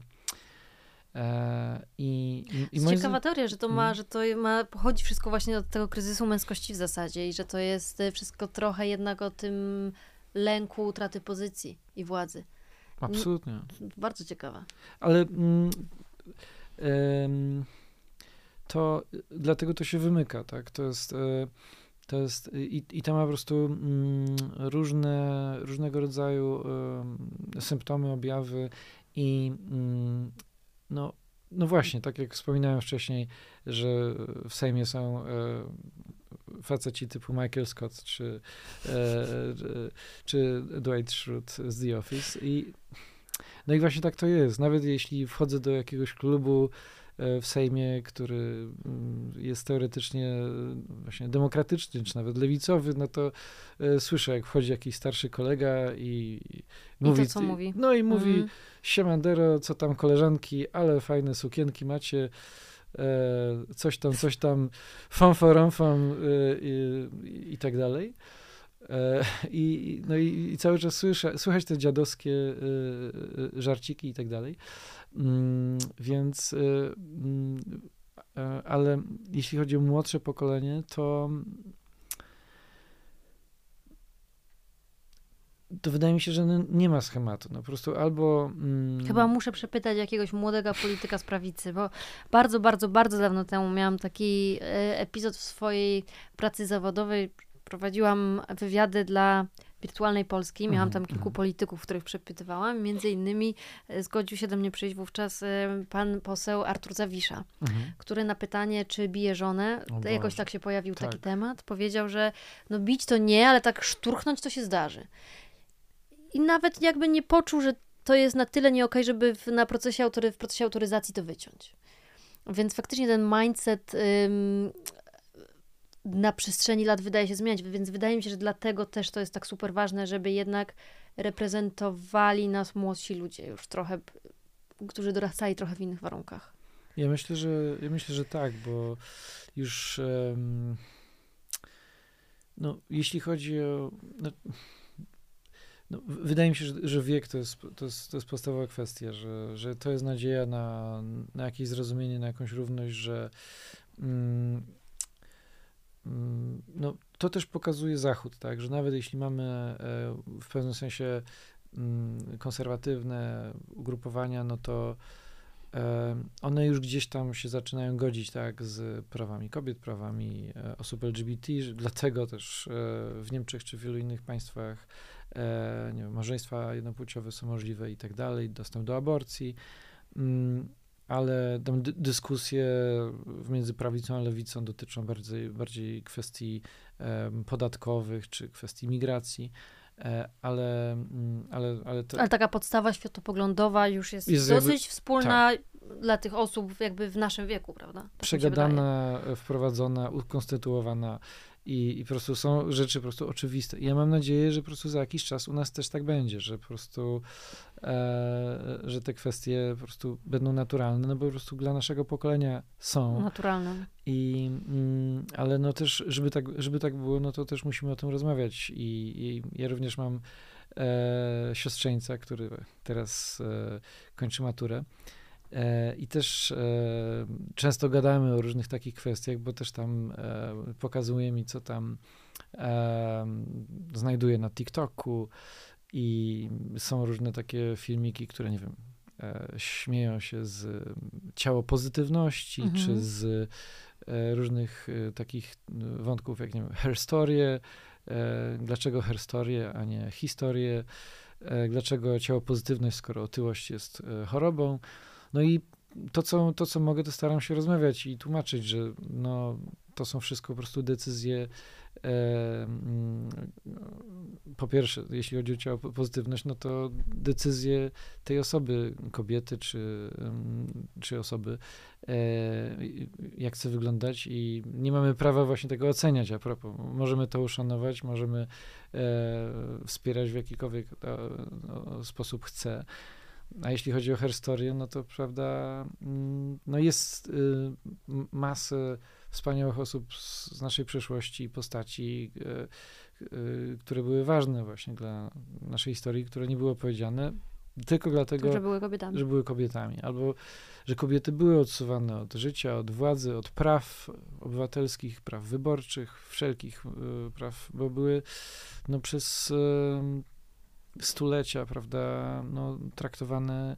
e, i, i, i ciekawa teoria, że to ma, mhm. że to ma, pochodzi wszystko właśnie od tego kryzysu męskości w zasadzie i że to jest wszystko trochę jednak o tym lęku utraty pozycji i władzy. Absolutnie. Bardzo ciekawa. Ale mm, to dlatego to się wymyka, tak? To jest, e, to jest i, i to ma po prostu mm, różne, różnego rodzaju symptomy, objawy i mm, no, no właśnie, tak jak wspominałem wcześniej, że w Sejmie są e, faceci typu Michael Scott czy, e, e, czy Dwight Schrute z The Office i no i właśnie tak to jest. Nawet jeśli wchodzę do jakiegoś klubu w Sejmie, który mm, jest teoretycznie właśnie demokratyczny, czy nawet lewicowy, no to słyszę, jak wchodzi jakiś starszy kolega i, I mówi... to, mówi. No i mówi, mm. siemandero, co tam koleżanki, ale fajne sukienki macie, E, coś tam, coś tam, fanfaramfam e, i, i tak dalej. E, I, no i, i, cały czas słyszę, słychać te dziadowskie żarciki i tak dalej. Mm, więc, mm, ale jeśli chodzi o młodsze pokolenie, to to wydaje mi się, że nie ma schematu. No po prostu albo. Mm... Chyba muszę przepytać jakiegoś młodego polityka z prawicy, bo bardzo, bardzo, bardzo dawno temu miałam taki e, epizod w swojej pracy zawodowej. Prowadziłam wywiady dla wirtualnej Polski. Miałam mhm, tam kilku mhm. polityków, których przepytywałam. Między innymi e, zgodził się do mnie przyjść wówczas e, pan poseł Artur Zawisza, mhm. który na pytanie, czy bije żonę, jakoś tak się pojawił tak. taki temat, powiedział, że no bić to nie, ale tak szturchnąć to się zdarzy i nawet jakby nie poczuł, że to jest na tyle nie okay, żeby w, na procesie autory, w procesie autoryzacji to wyciąć. Więc faktycznie ten mindset ym, na przestrzeni lat wydaje się zmieniać, więc wydaje mi się, że dlatego też to jest tak super ważne, żeby jednak reprezentowali nas młodsi ludzie już trochę, którzy dorastali trochę w innych warunkach. Ja myślę, że, ja myślę, że tak, bo już um, no, jeśli chodzi o no, no, wydaje mi się, że, że wiek to jest, to, jest, to jest podstawowa kwestia, że, że to jest nadzieja na, na jakieś zrozumienie, na jakąś równość, że mm, no, to też pokazuje Zachód, tak, że nawet jeśli mamy e, w pewnym sensie mm, konserwatywne ugrupowania, no to e, one już gdzieś tam się zaczynają godzić tak z prawami kobiet, prawami e, osób LGBT, dlatego też w Niemczech czy w wielu innych państwach nie wiem, małżeństwa jednopłciowe są możliwe i tak dalej, dostęp do aborcji, mm, ale tam dyskusje między prawicą a lewicą dotyczą bardziej, bardziej kwestii podatkowych czy kwestii migracji. E, ale, mm, ale, ale, to... ale taka podstawa światopoglądowa już jest, jest dosyć jakby, wspólna tak. dla tych osób jakby w naszym wieku, prawda? Tak Przegadana, wprowadzona, ukonstytuowana i, I po prostu są rzeczy po prostu oczywiste. I ja mam nadzieję, że po prostu za jakiś czas u nas też tak będzie, że po prostu, że te kwestie po prostu będą naturalne, no bo po prostu dla naszego pokolenia są. Naturalne. I, mm, ale no też, żeby tak, żeby tak było, no to też musimy o tym rozmawiać. I, i ja również mam e, siostrzeńca, który teraz e, kończy maturę. E, I też e, często gadamy o różnych takich kwestiach, bo też tam e, pokazuje mi, co tam znajduje na TikToku i są różne takie filmiki, które nie wiem, śmieją się z ciało pozytywności, mhm. czy z różnych takich wątków, jak nie wiem, herstorie, dlaczego herstorie, a nie historie, dlaczego ciało pozytywność, skoro otyłość jest chorobą. No i to co, to, co mogę, to staram się rozmawiać i tłumaczyć, że no, to są wszystko po prostu decyzje. E, po pierwsze, jeśli chodzi o ciało pozytywność, no to decyzje tej osoby, kobiety czy, czy osoby, e, jak chce wyglądać i nie mamy prawa właśnie tego oceniać a propos. Możemy to uszanować, możemy e, wspierać w jakikolwiek no, sposób chce. A jeśli chodzi o herstorię, no to prawda, mm, no jest y, masę wspaniałych osób z naszej przeszłości i postaci, y, y, które były ważne właśnie dla naszej historii, które nie były opowiedziane tylko dlatego, że były kobietami. Że były kobietami. Albo, że kobiety były odsuwane od życia, od władzy, od praw obywatelskich, praw wyborczych, wszelkich praw, bo były no, przez stulecia, prawda, no, traktowane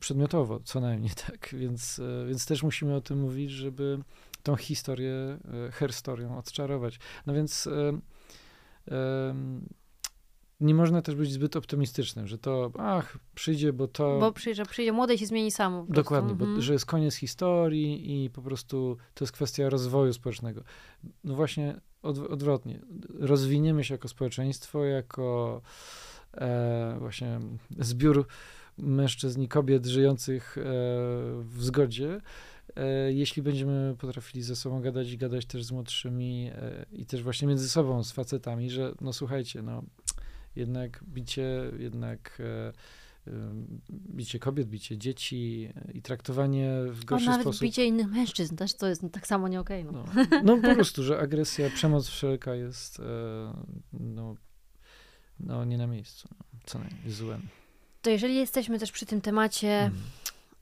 przedmiotowo, co najmniej *laughs* tak, więc, e, więc też musimy o tym mówić, żeby tą historię, e, herstorią odczarować. No więc um, nie można też być zbyt optymistycznym, że to, ach, przyjdzie, bo to... Bo przyjdzie, przyjdzie młode i się zmieni samo. Dokładnie, mhm. bo, że jest koniec historii i po prostu to jest kwestia rozwoju społecznego. No właśnie od, odwrotnie. Rozwiniemy się jako społeczeństwo, jako e, właśnie zbiór mężczyzn i kobiet żyjących e, w zgodzie, e, jeśli będziemy potrafili ze sobą gadać i gadać też z młodszymi e, i też właśnie między sobą, z facetami, że no słuchajcie, no jednak bicie, jednak e, bicie kobiet, bicie dzieci i traktowanie w gorszy nawet sposób. bicie innych mężczyzn też to jest tak samo nie okej. Okay, no. No, no. po prostu, że agresja, przemoc wszelka jest e, no, no nie na miejscu, no, co najmniej złem. To jeżeli jesteśmy też przy tym temacie mm.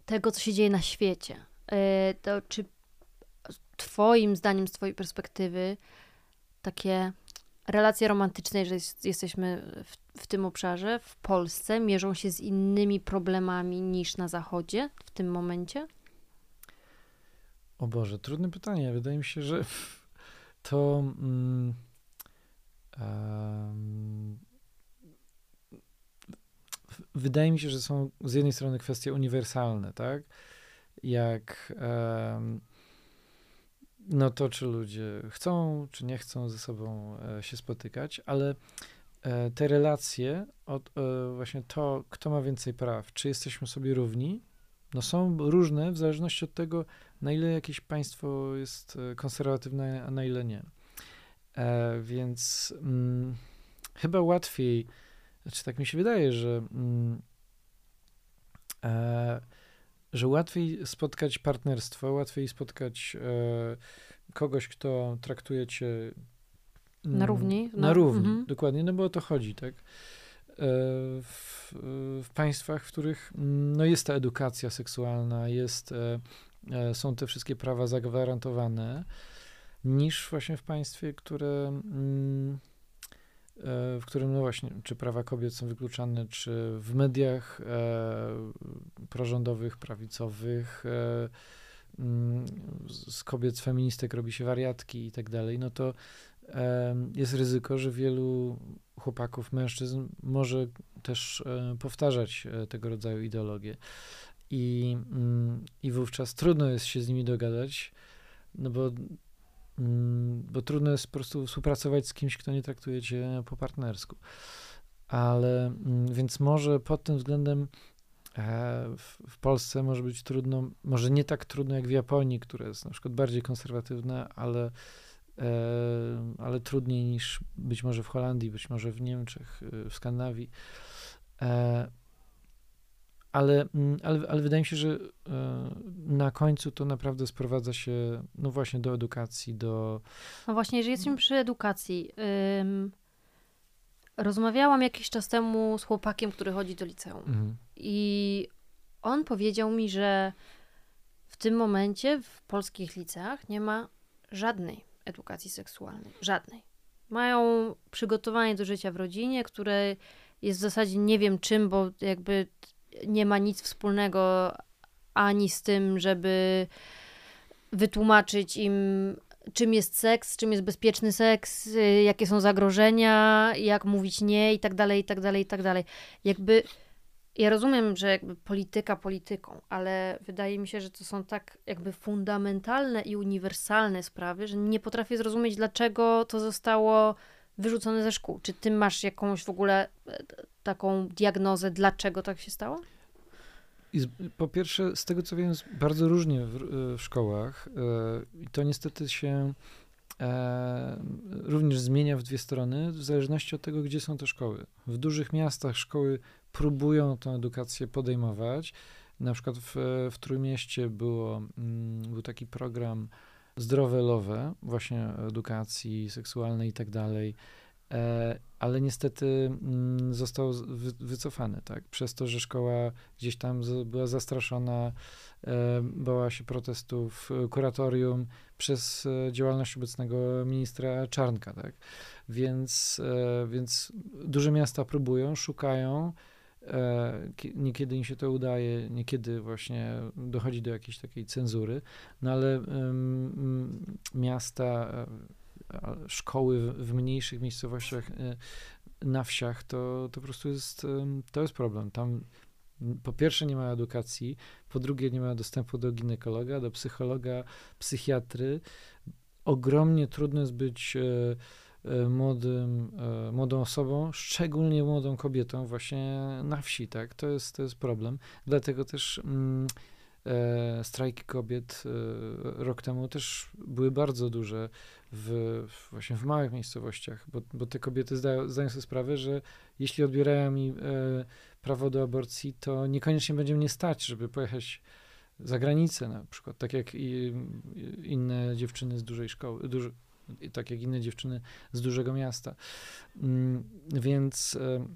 tego, co się dzieje na świecie, e, to czy twoim zdaniem, z twojej perspektywy, takie relacje romantyczne, jeżeli jesteśmy w, w, tym obszarze, w Polsce, mierzą się z innymi problemami niż na Zachodzie w tym momencie? O Boże, trudne pytanie. Wydaje mi się, że *laughs* to. Mm, um, wydaje mi się, że są z jednej strony kwestie uniwersalne, tak? Jak. Um, no to czy ludzie chcą, czy nie chcą ze sobą e, się spotykać, ale e, te relacje, od, e, właśnie to, kto ma więcej praw, czy jesteśmy sobie równi, no są różne w zależności od tego, na ile jakieś państwo jest konserwatywne, a na ile nie. Więc mm, chyba łatwiej, znaczy tak mi się wydaje, że mm, że łatwiej spotkać partnerstwo, łatwiej spotkać e, kogoś, kto traktuje cię Na mm, równi? Na No, równi, mhm. dokładnie, no bo o to chodzi, tak? E, W, w państwach, w których mm, no jest ta edukacja seksualna, jest, e, e, są te wszystkie prawa zagwarantowane, niż właśnie w państwie, które, mm, e, w którym, no właśnie, czy prawa kobiet są wykluczane, czy w mediach e, prorządowych, prawicowych, e, mm, z kobiet, z feministek robi się wariatki i tak dalej, no to em, jest ryzyko, że wielu chłopaków, mężczyzn może też e, powtarzać e, tego rodzaju ideologie. I, mm, I wówczas trudno jest się z nimi dogadać, no bo, bo trudno jest po prostu współpracować z kimś, kto nie traktuje cię po partnersku. Ale mm, więc może pod tym względem e, w, w Polsce może być trudno, może nie tak trudno jak w Japonii, która jest na przykład bardziej konserwatywna, ale e, ale trudniej niż być może w Holandii, być może w Niemczech, y, w Skandynawii. Ale, mm, ale, ale wydaje mi się, że e, na końcu to naprawdę sprowadza się, no właśnie, do edukacji, do. No właśnie, jeżeli jesteśmy przy edukacji. ym, rozmawiałam jakiś czas temu z chłopakiem, który chodzi do liceum. Mhm. I on powiedział mi, że w tym momencie w polskich liceach nie ma żadnej edukacji seksualnej. Żadnej. Mają przygotowanie do życia w rodzinie, które jest w zasadzie nie wiem czym, bo jakby nie ma nic wspólnego ani z tym, żeby wytłumaczyć im, czym jest seks, czym jest bezpieczny seks, y, jakie są zagrożenia, jak mówić nie i tak dalej, i tak dalej, i tak dalej. Jakby ja rozumiem, że jakby polityka polityką, ale wydaje mi się, że to są tak jakby fundamentalne i uniwersalne sprawy, że nie potrafię zrozumieć, dlaczego to zostało wyrzucone ze szkół. Czy ty masz jakąś w ogóle taką diagnozę, dlaczego tak się stało? Z, po pierwsze, z tego co wiem, bardzo różnie w, w szkołach. e, I to niestety się e, również zmienia w dwie strony, w zależności od tego, gdzie są te szkoły. W dużych miastach szkoły próbują tę edukację podejmować. Na przykład w, w Trójmieście było, mm, był taki program Zdrowe Lowe, właśnie edukacji seksualnej i tak dalej. E, ale niestety mm, został wycofany, tak? Przez to, że szkoła gdzieś tam była zastraszona, e, bała się protestów e, kuratorium przez działalność obecnego ministra Czarnka, tak? Więc, więc duże miasta próbują, szukają, kie- niekiedy im się to udaje, niekiedy właśnie dochodzi do jakiejś takiej cenzury, no ale miasta, szkoły w, mniejszych miejscowościach, e, na wsiach, to, to po prostu jest, to jest problem. Tam po pierwsze nie ma edukacji, po drugie nie ma dostępu do ginekologa, do psychologa, psychiatry. Ogromnie trudno jest być e, e, młodym, młodą osobą, szczególnie młodą kobietą właśnie na wsi, tak? To jest, to jest problem. Dlatego też mm, strajki kobiet rok temu też były bardzo duże w, właśnie w małych miejscowościach, bo, bo te kobiety zdają, zdają sobie sprawę, że jeśli odbierają mi e, prawo do aborcji, to niekoniecznie będzie mnie stać, żeby pojechać za granicę na przykład, tak jak i, inne dziewczyny z dużej szkoły, duży, tak jak inne dziewczyny z dużego miasta. Mm, Więc, e,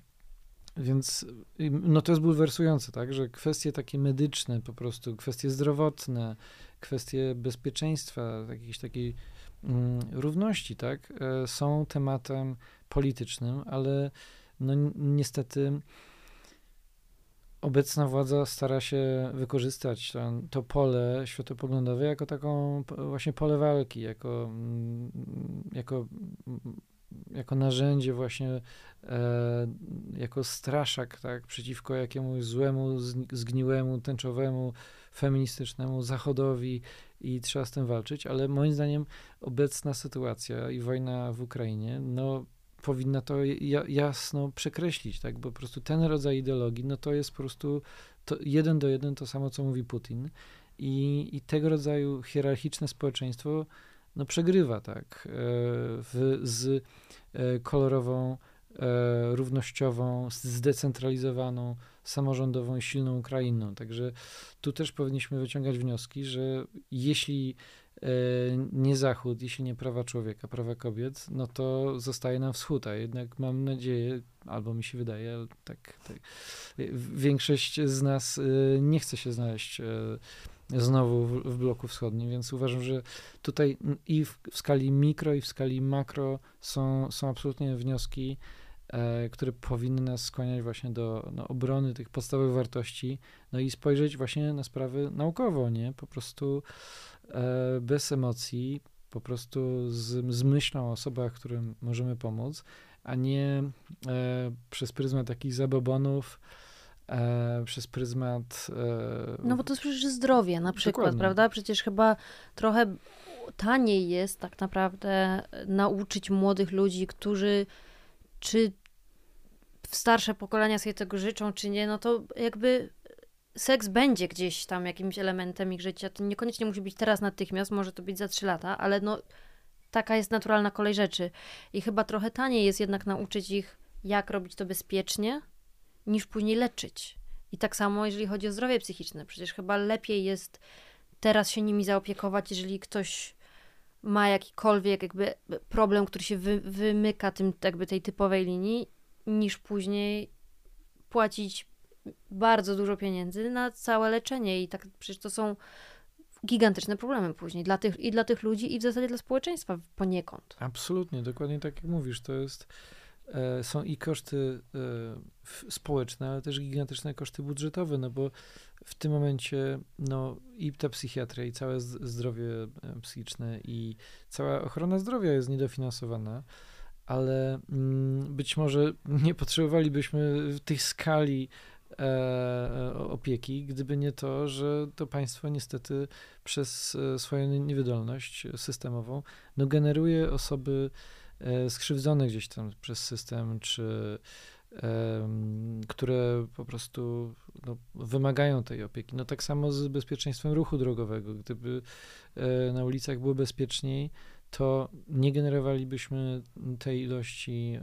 więc no to jest bulwersujące, tak, że kwestie takie medyczne po prostu, kwestie zdrowotne, kwestie bezpieczeństwa, jakiejś takiej równości, tak, e, są tematem politycznym, ale no ni- niestety obecna władza stara się wykorzystać to, pole światopoglądowe jako taką właśnie pole walki, jako, mm, jako, mm, jako narzędzie właśnie, e, jako straszak, tak, przeciwko jakiemuś złemu, zgniłemu, tęczowemu, feministycznemu zachodowi i trzeba z tym walczyć, ale moim zdaniem obecna sytuacja i wojna w Ukrainie, no powinna to ja, jasno przekreślić, tak, bo po prostu ten rodzaj ideologii, no to jest po prostu to jeden do jeden to samo, co mówi Putin i, i tego rodzaju hierarchiczne społeczeństwo no przegrywa, tak, e, w, z e, kolorową, e, równościową, zdecentralizowaną, samorządową i silną Ukrainą. Także tu też powinniśmy wyciągać wnioski, że jeśli nie Zachód, jeśli nie prawa człowieka, prawa kobiet, no to zostaje nam wschód, a jednak mam nadzieję, albo mi się wydaje, tak, tak większość z nas nie chce się znaleźć znowu w, w, bloku wschodnim, więc uważam, że tutaj i w, w, skali mikro, i w skali makro są, są absolutnie wnioski, e, które powinny nas skłaniać właśnie do no, obrony tych podstawowych wartości, no i spojrzeć właśnie na sprawy naukowo, nie? Po prostu e, bez emocji, po prostu z, z myślą o osobach, którym możemy pomóc, a nie e, przez pryzmat takich zabobonów, e, przez pryzmat. E, no bo to jest przecież zdrowie na przykład, dokładnie. prawda? Przecież chyba trochę taniej jest tak naprawdę nauczyć młodych ludzi, którzy czy starsze pokolenia sobie tego życzą, czy nie, no to jakby seks będzie gdzieś tam jakimś elementem ich życia. To niekoniecznie musi być teraz natychmiast, może to być za trzy lata, ale no taka jest naturalna kolej rzeczy. I chyba trochę taniej jest jednak nauczyć ich, jak robić to bezpiecznie, niż później leczyć. I tak samo, jeżeli chodzi o zdrowie psychiczne. Przecież chyba lepiej jest teraz się nimi zaopiekować, jeżeli ktoś ma jakikolwiek jakby problem, który się wy, wymyka tym jakby tej typowej linii, niż później płacić bardzo dużo pieniędzy na całe leczenie. I tak przecież to są gigantyczne problemy później dla tych, i dla tych ludzi, i w zasadzie dla społeczeństwa poniekąd. Absolutnie, dokładnie tak jak mówisz. To jest E, są i koszty e, społeczne, ale też gigantyczne koszty budżetowe, no bo w tym momencie no, i ta psychiatria, i całe zdrowie e, psychiczne, i cała ochrona zdrowia jest niedofinansowana, ale mm, być może nie potrzebowalibyśmy tych skali opieki, gdyby nie to, że to państwo niestety przez swoją niewydolność systemową no, generuje osoby E, skrzywdzone gdzieś tam przez system, czy które po prostu no, wymagają tej opieki. No tak samo z bezpieczeństwem ruchu drogowego. Gdyby e, na ulicach było bezpieczniej, to nie generowalibyśmy tej ilości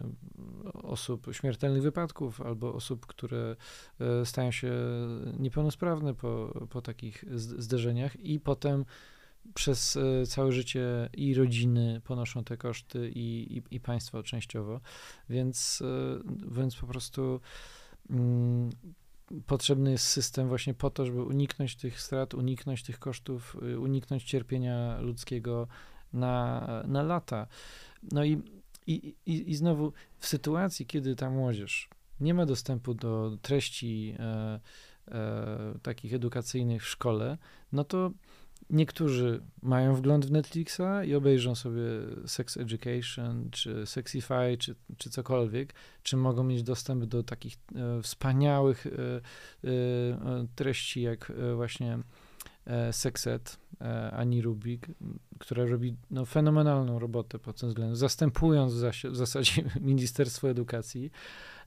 osób, śmiertelnych wypadków albo osób, które e, stają się niepełnosprawne po, po takich zderzeniach i potem przez e, całe życie i rodziny ponoszą te koszty i, i, i państwo częściowo, więc, e, więc po prostu mm, potrzebny jest system właśnie po to, żeby uniknąć tych strat, uniknąć tych kosztów, y, uniknąć cierpienia ludzkiego na, na lata. No i, i, i, i znowu w sytuacji, kiedy ta młodzież nie ma dostępu do treści e, e, takich edukacyjnych w szkole, no to Niektórzy mają wgląd w Netflixa i obejrzą sobie Sex Education, czy Sexify, czy, czy cokolwiek, czy mogą mieć dostęp do takich e, wspaniałych e, e, treści, jak e, właśnie Sexet e, Ani Rubik, która robi no, fenomenalną robotę pod tym względem, zastępując w, zaś, w zasadzie *laughs* Ministerstwo Edukacji.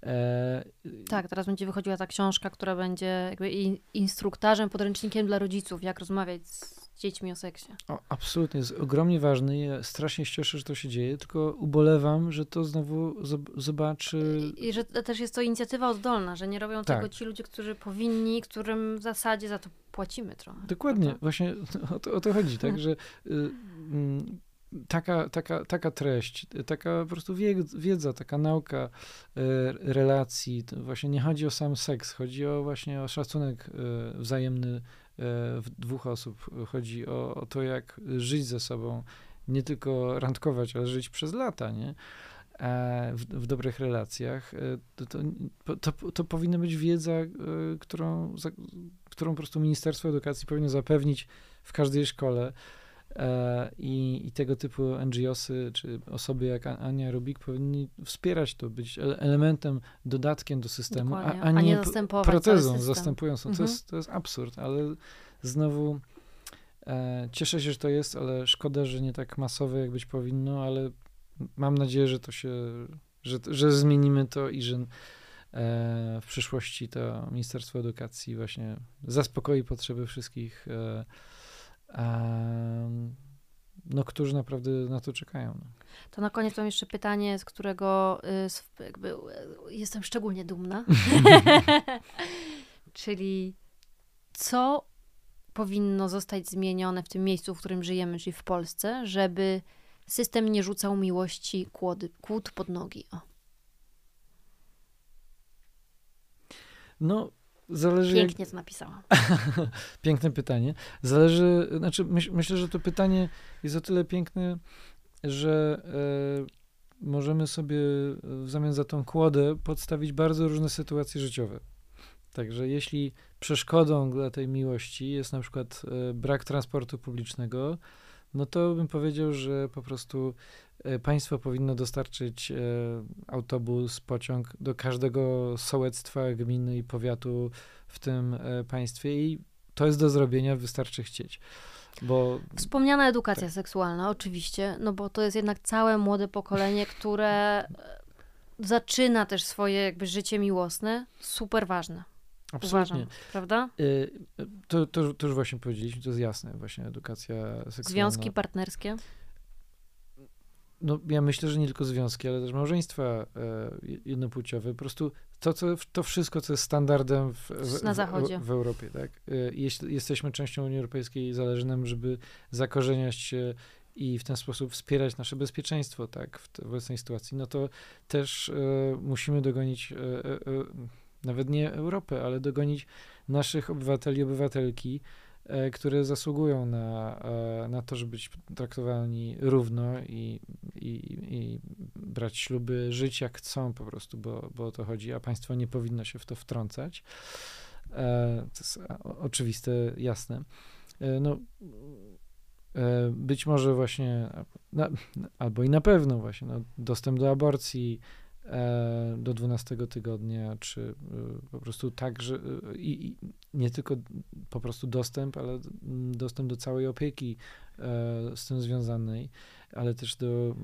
E, tak, teraz będzie wychodziła ta książka, która będzie jakby instruktarzem, podręcznikiem dla rodziców, jak rozmawiać z dziećmi o seksie. O, absolutnie, jest ogromnie ważny. Ja strasznie się cieszę, że to się dzieje, tylko ubolewam, że to znowu zobaczy... I, I, że też jest to inicjatywa oddolna, że nie robią tak. tego ci ludzie, którzy powinni, którym w zasadzie za to płacimy trochę. Dokładnie, prawda? właśnie *laughs* o to, o to chodzi, tak, że... Y, mm, taka, taka, taka treść, taka po prostu wiedza, taka nauka y, relacji. Właśnie nie chodzi o sam seks, chodzi o właśnie o szacunek y, wzajemny w dwóch osób. Chodzi o, o to, jak żyć ze sobą, nie tylko randkować, ale żyć przez lata, nie? E, w, w, dobrych relacjach, e, to, to, to, powinna być wiedza, e, którą, za, którą po prostu Ministerstwo Edukacji powinno zapewnić w każdej szkole. I, I, tego typu NGOsy, czy osoby jak Ania Rubik powinni wspierać to, być elementem, dodatkiem do systemu, a, a, nie, a nie protezą zastępującą. Mhm. To, jest, to jest absurd, ale znowu e, cieszę się, że to jest, ale szkoda, że nie tak masowe, jak być powinno, ale mam nadzieję, że to się, że, że zmienimy to i że e, w przyszłości to Ministerstwo Edukacji właśnie zaspokoi potrzeby wszystkich e, no, którzy naprawdę na to czekają. No. To na koniec mam jeszcze pytanie, z którego y, jakby, y, jestem szczególnie dumna. *laughs* Czyli co powinno zostać zmienione w tym miejscu, w którym żyjemy, czyli w Polsce, żeby system nie rzucał miłości kłody, kłód pod nogi? O. No, zależy. Pięknie jak... to napisałam. *laughs* Piękne pytanie. Zależy, znaczy myśl, myślę, że to pytanie jest o tyle piękne, że e, możemy sobie w zamian za tą kłodę podstawić bardzo różne sytuacje życiowe. Także jeśli przeszkodą dla tej miłości jest na przykład e, brak transportu publicznego, no to bym powiedział, że po prostu e, państwo powinno dostarczyć e, autobus, pociąg do każdego sołectwa, gminy i powiatu w tym państwie i to jest do zrobienia, wystarczy chcieć. Bo... Wspomniana edukacja tak. seksualna, oczywiście, no bo to jest jednak całe młode pokolenie, które zaczyna też swoje jakby życie miłosne, super ważne. Absolutnie. Uważam, prawda? Y, to, to, to już właśnie powiedzieliśmy, to jest jasne, właśnie edukacja seksualna. Związki partnerskie? No, ja myślę, że nie tylko związki, ale też małżeństwa e, jednopłciowe. Po prostu to, co, to wszystko, co jest standardem w, w, Na zachodzie. w, w Europie. Tak? E, jeśli jesteśmy częścią Unii Europejskiej, zależy nam, żeby zakorzeniać się i w ten sposób wspierać nasze bezpieczeństwo tak, w, obecnej sytuacji, no to też e, musimy dogonić nawet nie Europę, ale dogonić naszych obywateli, obywatelki, e, które zasługują na, e, na to, żeby być traktowani równo i, i, i brać śluby, żyć jak chcą po prostu, bo, bo o to chodzi, a państwo nie powinno się w to wtrącać. E, to jest oczywiste, jasne. No, być może właśnie, albo i na pewno właśnie, no, dostęp do aborcji, do 12 tygodnia, czy e, po prostu tak, że e, i, i nie tylko po prostu dostęp, ale dostęp do całej opieki z tym związanej, ale też do,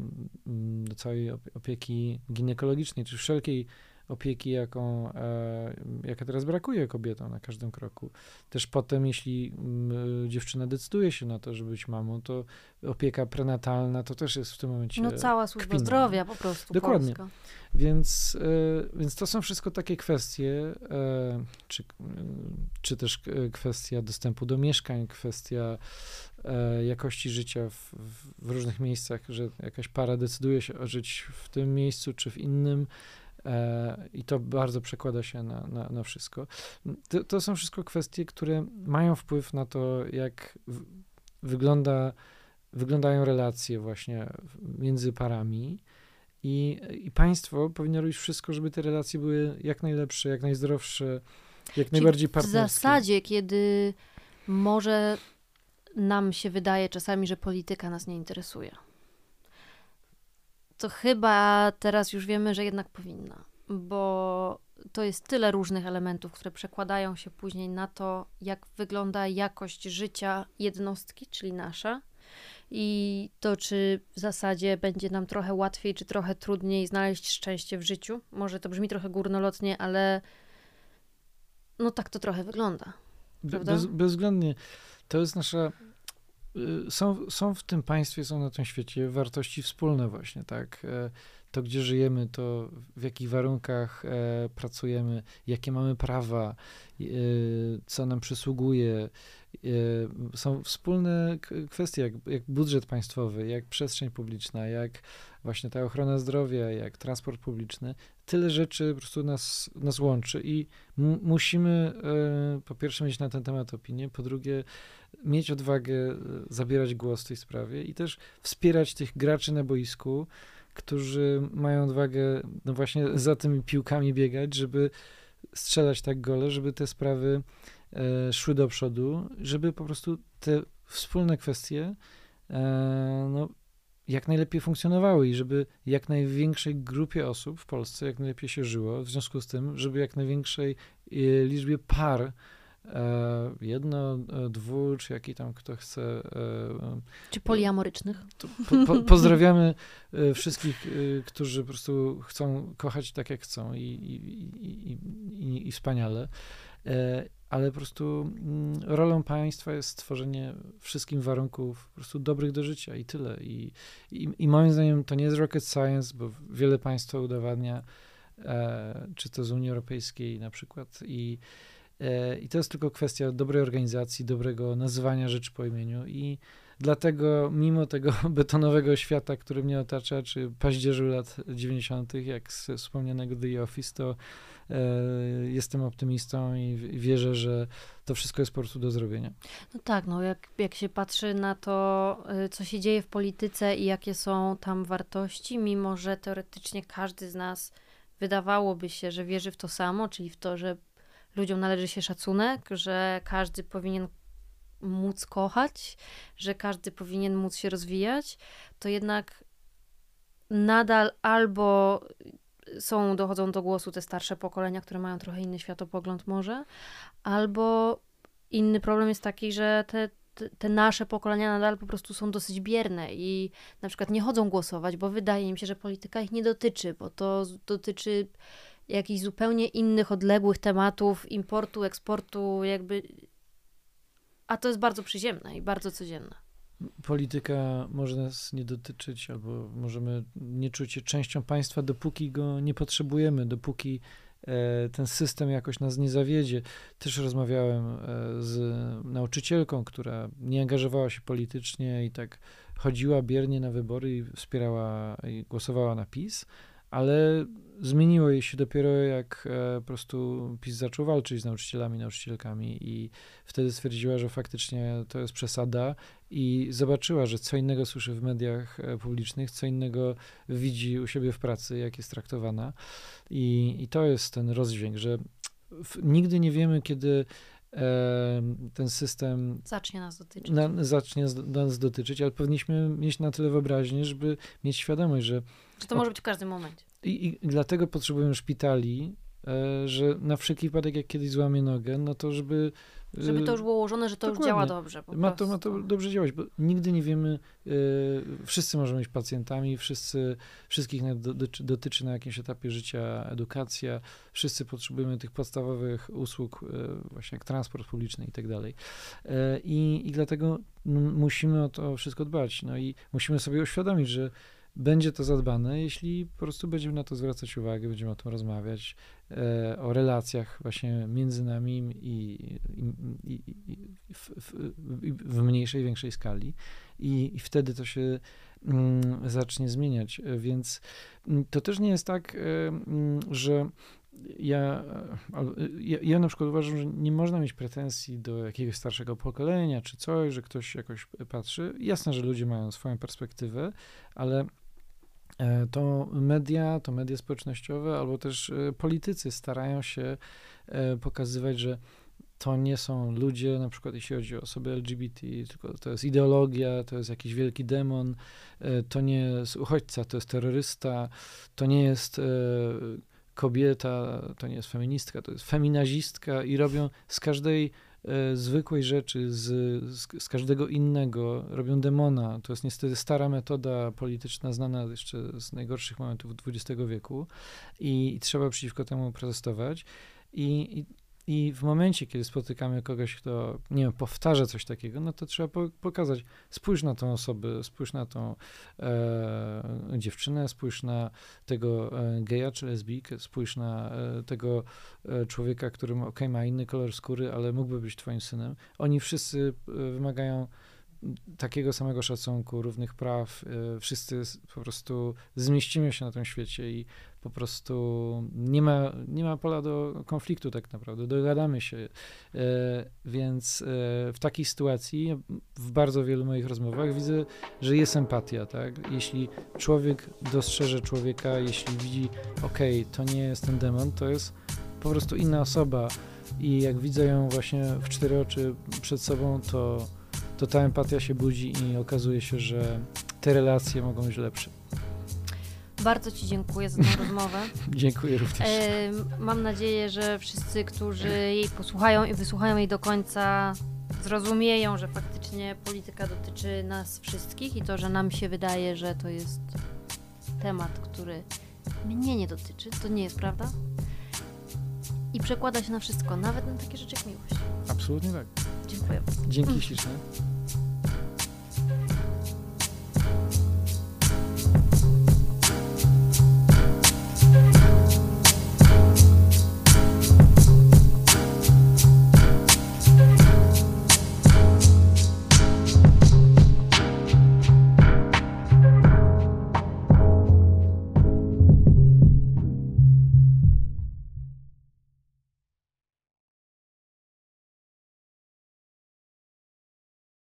do całej opieki ginekologicznej, czy wszelkiej opieki, jaką, e, jaka teraz brakuje kobietom na każdym kroku. Też potem, jeśli m, dziewczyna decyduje się na to, żeby być mamą, to opieka prenatalna to też jest w tym momencie. No cała służba kpina. zdrowia po prostu. Dokładnie. Polska. Więc, e, więc to są wszystko takie kwestie, e, czy, czy też kwestia dostępu do mieszkań, kwestia e, jakości życia w, w różnych miejscach, że jakaś para decyduje się żyć w tym miejscu czy w innym E, I to bardzo przekłada się na, na, na wszystko. To, to, są wszystko kwestie, które mają wpływ na to, jak w, wygląda, wyglądają relacje właśnie między parami. I, I państwo powinno robić wszystko, żeby te relacje były jak najlepsze, jak najzdrowsze, jak najbardziej partnerskie. W zasadzie, kiedy może nam się wydaje czasami, że polityka nas nie interesuje to chyba teraz już wiemy, że jednak powinna, bo to jest tyle różnych elementów, które przekładają się później na to, jak wygląda jakość życia jednostki, czyli nasza. I to, czy w zasadzie będzie nam trochę łatwiej, czy trochę trudniej znaleźć szczęście w życiu. Może to brzmi trochę górnolotnie, ale no tak to trochę wygląda. Bez, bezwzględnie. To jest nasza są, są w tym państwie, są na tym świecie wartości wspólne właśnie, tak? E, to, gdzie żyjemy, to w jakich warunkach e, pracujemy, jakie mamy prawa, e, co nam przysługuje. Są wspólne kwestie, jak, jak budżet państwowy, jak przestrzeń publiczna, jak właśnie ta ochrona zdrowia, jak transport publiczny. Tyle rzeczy po prostu nas, nas łączy i musimy po pierwsze mieć na ten temat opinię, po drugie mieć odwagę e, zabierać głos w tej sprawie i też wspierać tych graczy na boisku, którzy mają odwagę no właśnie za tymi piłkami biegać, żeby strzelać tak gole, żeby te sprawy e, szły do przodu, żeby po prostu te wspólne kwestie e, no, jak najlepiej funkcjonowały i żeby jak największej grupie osób w Polsce jak najlepiej się żyło, w związku z tym, żeby jak największej e, liczbie par jedno, e, dwu, czy jaki tam kto chce. E, czy poliamorycznych? Po, po, pozdrawiamy wszystkich, którzy po prostu chcą kochać tak, jak chcą i, i, i, i wspaniale. Ale po prostu mm, rolą państwa jest stworzenie wszystkim warunków po prostu dobrych do życia i tyle. I, i, i moim zdaniem to nie jest rocket science, bo wiele państwa udowadnia, czy to z Unii Europejskiej na przykład, i E, I to jest tylko kwestia dobrej organizacji, dobrego nazywania rzeczy po imieniu i Dlatego mimo tego *laughs* betonowego świata, który mnie otacza, czy paździerzu lat 90., jak z wspomnianego The Office, to e, jestem optymistą i wierzę, że to wszystko jest po prostu do zrobienia. No tak, no jak, jak się patrzy na to, y, co się dzieje w polityce i jakie są tam wartości, mimo że teoretycznie każdy z nas wydawałoby się, że wierzy w to samo, czyli w to, że ludziom należy się szacunek, że każdy powinien móc kochać, że każdy powinien móc się rozwijać, to jednak nadal albo są, dochodzą do głosu te starsze pokolenia, które mają trochę inny światopogląd może, albo inny problem jest taki, że te, te, nasze pokolenia nadal po prostu są dosyć bierne i na przykład nie chodzą głosować, bo wydaje im się, że polityka ich nie dotyczy, bo to dotyczy jakichś zupełnie innych, odległych tematów, importu, eksportu, jakby a to jest bardzo przyziemne i bardzo codzienne. Polityka może nas nie dotyczyć, albo możemy nie czuć się częścią państwa, dopóki go nie potrzebujemy, dopóki e, ten system jakoś nas nie zawiedzie. Też rozmawiałem e, z nauczycielką, która nie angażowała się politycznie i tak chodziła biernie na wybory i wspierała i głosowała na PiS, ale zmieniło jej się dopiero jak e, po prostu PiS zaczął walczyć z nauczycielami, nauczycielkami i wtedy stwierdziła, że faktycznie to jest przesada i zobaczyła, że co innego słyszy w mediach e, publicznych, co innego widzi u siebie w pracy, jak jest traktowana. I, i to jest ten rozdźwięk, że w, nigdy nie wiemy, kiedy ten system zacznie nas dotyczyć. Na, zacznie nas dotyczyć, ale powinniśmy mieć na tyle wyobraźnię, żeby mieć świadomość, że że to może być w każdym momencie. I, i dlatego potrzebujemy szpitali, że na wszelki wypadek, jak kiedyś złamie nogę, no to żeby... E, żeby to już było ułożone, że to Dokładnie. już działa dobrze. ma, to, ma to dobrze działać, bo nigdy nie wiemy, e, wszyscy możemy być pacjentami, wszyscy, wszystkich dotyczy, dotyczy na jakimś etapie życia edukacja, wszyscy potrzebujemy tych podstawowych usług, właśnie jak transport publiczny i tak dalej. I, I dlatego musimy o to wszystko dbać. No i musimy sobie uświadomić, że będzie to zadbane, jeśli po prostu będziemy na to zwracać uwagę, będziemy o tym rozmawiać, e, o relacjach właśnie między nami i, i, i, i w, w, w, mniejszej, większej skali i, wtedy to się mm, zacznie zmieniać. Więc mm, to też nie jest tak, e, mm, że ja, ja, ja, na przykład uważam, że nie można mieć pretensji do jakiegoś starszego pokolenia czy coś, że ktoś jakoś patrzy. Jasne, że ludzie mają swoją perspektywę, ale to media, to media społecznościowe albo też e, politycy starają się e, pokazywać, że to nie są ludzie, na przykład jeśli chodzi o osoby LGBT, tylko to jest ideologia, to jest jakiś wielki demon, to nie jest uchodźca, to jest terrorysta, to nie jest kobieta, to nie jest feministka, to jest feminazistka i robią z każdej e, zwykłej rzeczy, z, z, z, każdego innego, robią demona. To jest niestety stara metoda polityczna, znana jeszcze z najgorszych momentów XX wieku i, i trzeba przeciwko temu protestować. I, i i w momencie, kiedy spotykamy kogoś, kto, nie wiem, powtarza coś takiego, no to trzeba po, pokazać, spójrz na tą osobę, spójrz na tą e, dziewczynę, spójrz na tego e, geja czy lesbijkę, spójrz na e, tego e, człowieka, który ok, ma inny kolor skóry, ale mógłby być twoim synem. Oni wszyscy e, wymagają takiego samego szacunku, równych praw. E, wszyscy po prostu zmieścimy się na tym świecie i po prostu nie ma, nie ma pola do konfliktu tak naprawdę, dogadamy się. E, więc e, w takiej sytuacji w bardzo wielu moich rozmowach widzę, że jest empatia, tak? Jeśli człowiek dostrzeże człowieka, jeśli widzi, ok, to nie jest ten demon, to jest po prostu inna osoba i jak widzę ją właśnie w cztery oczy przed sobą, to to ta empatia się budzi i okazuje się, że te relacje mogą być lepsze. Bardzo Ci dziękuję za tę *laughs* rozmowę. dziękuję również. E, mam nadzieję, że wszyscy, którzy jej posłuchają i wysłuchają jej do końca, zrozumieją, że faktycznie polityka dotyczy nas wszystkich i to, że nam się wydaje, że to jest temat, który mnie nie dotyczy, to nie jest prawda. I przekłada się na wszystko, nawet na takie rzeczy jak miłość. Absolutnie tak. Dziękuję. Dzięki śliczne.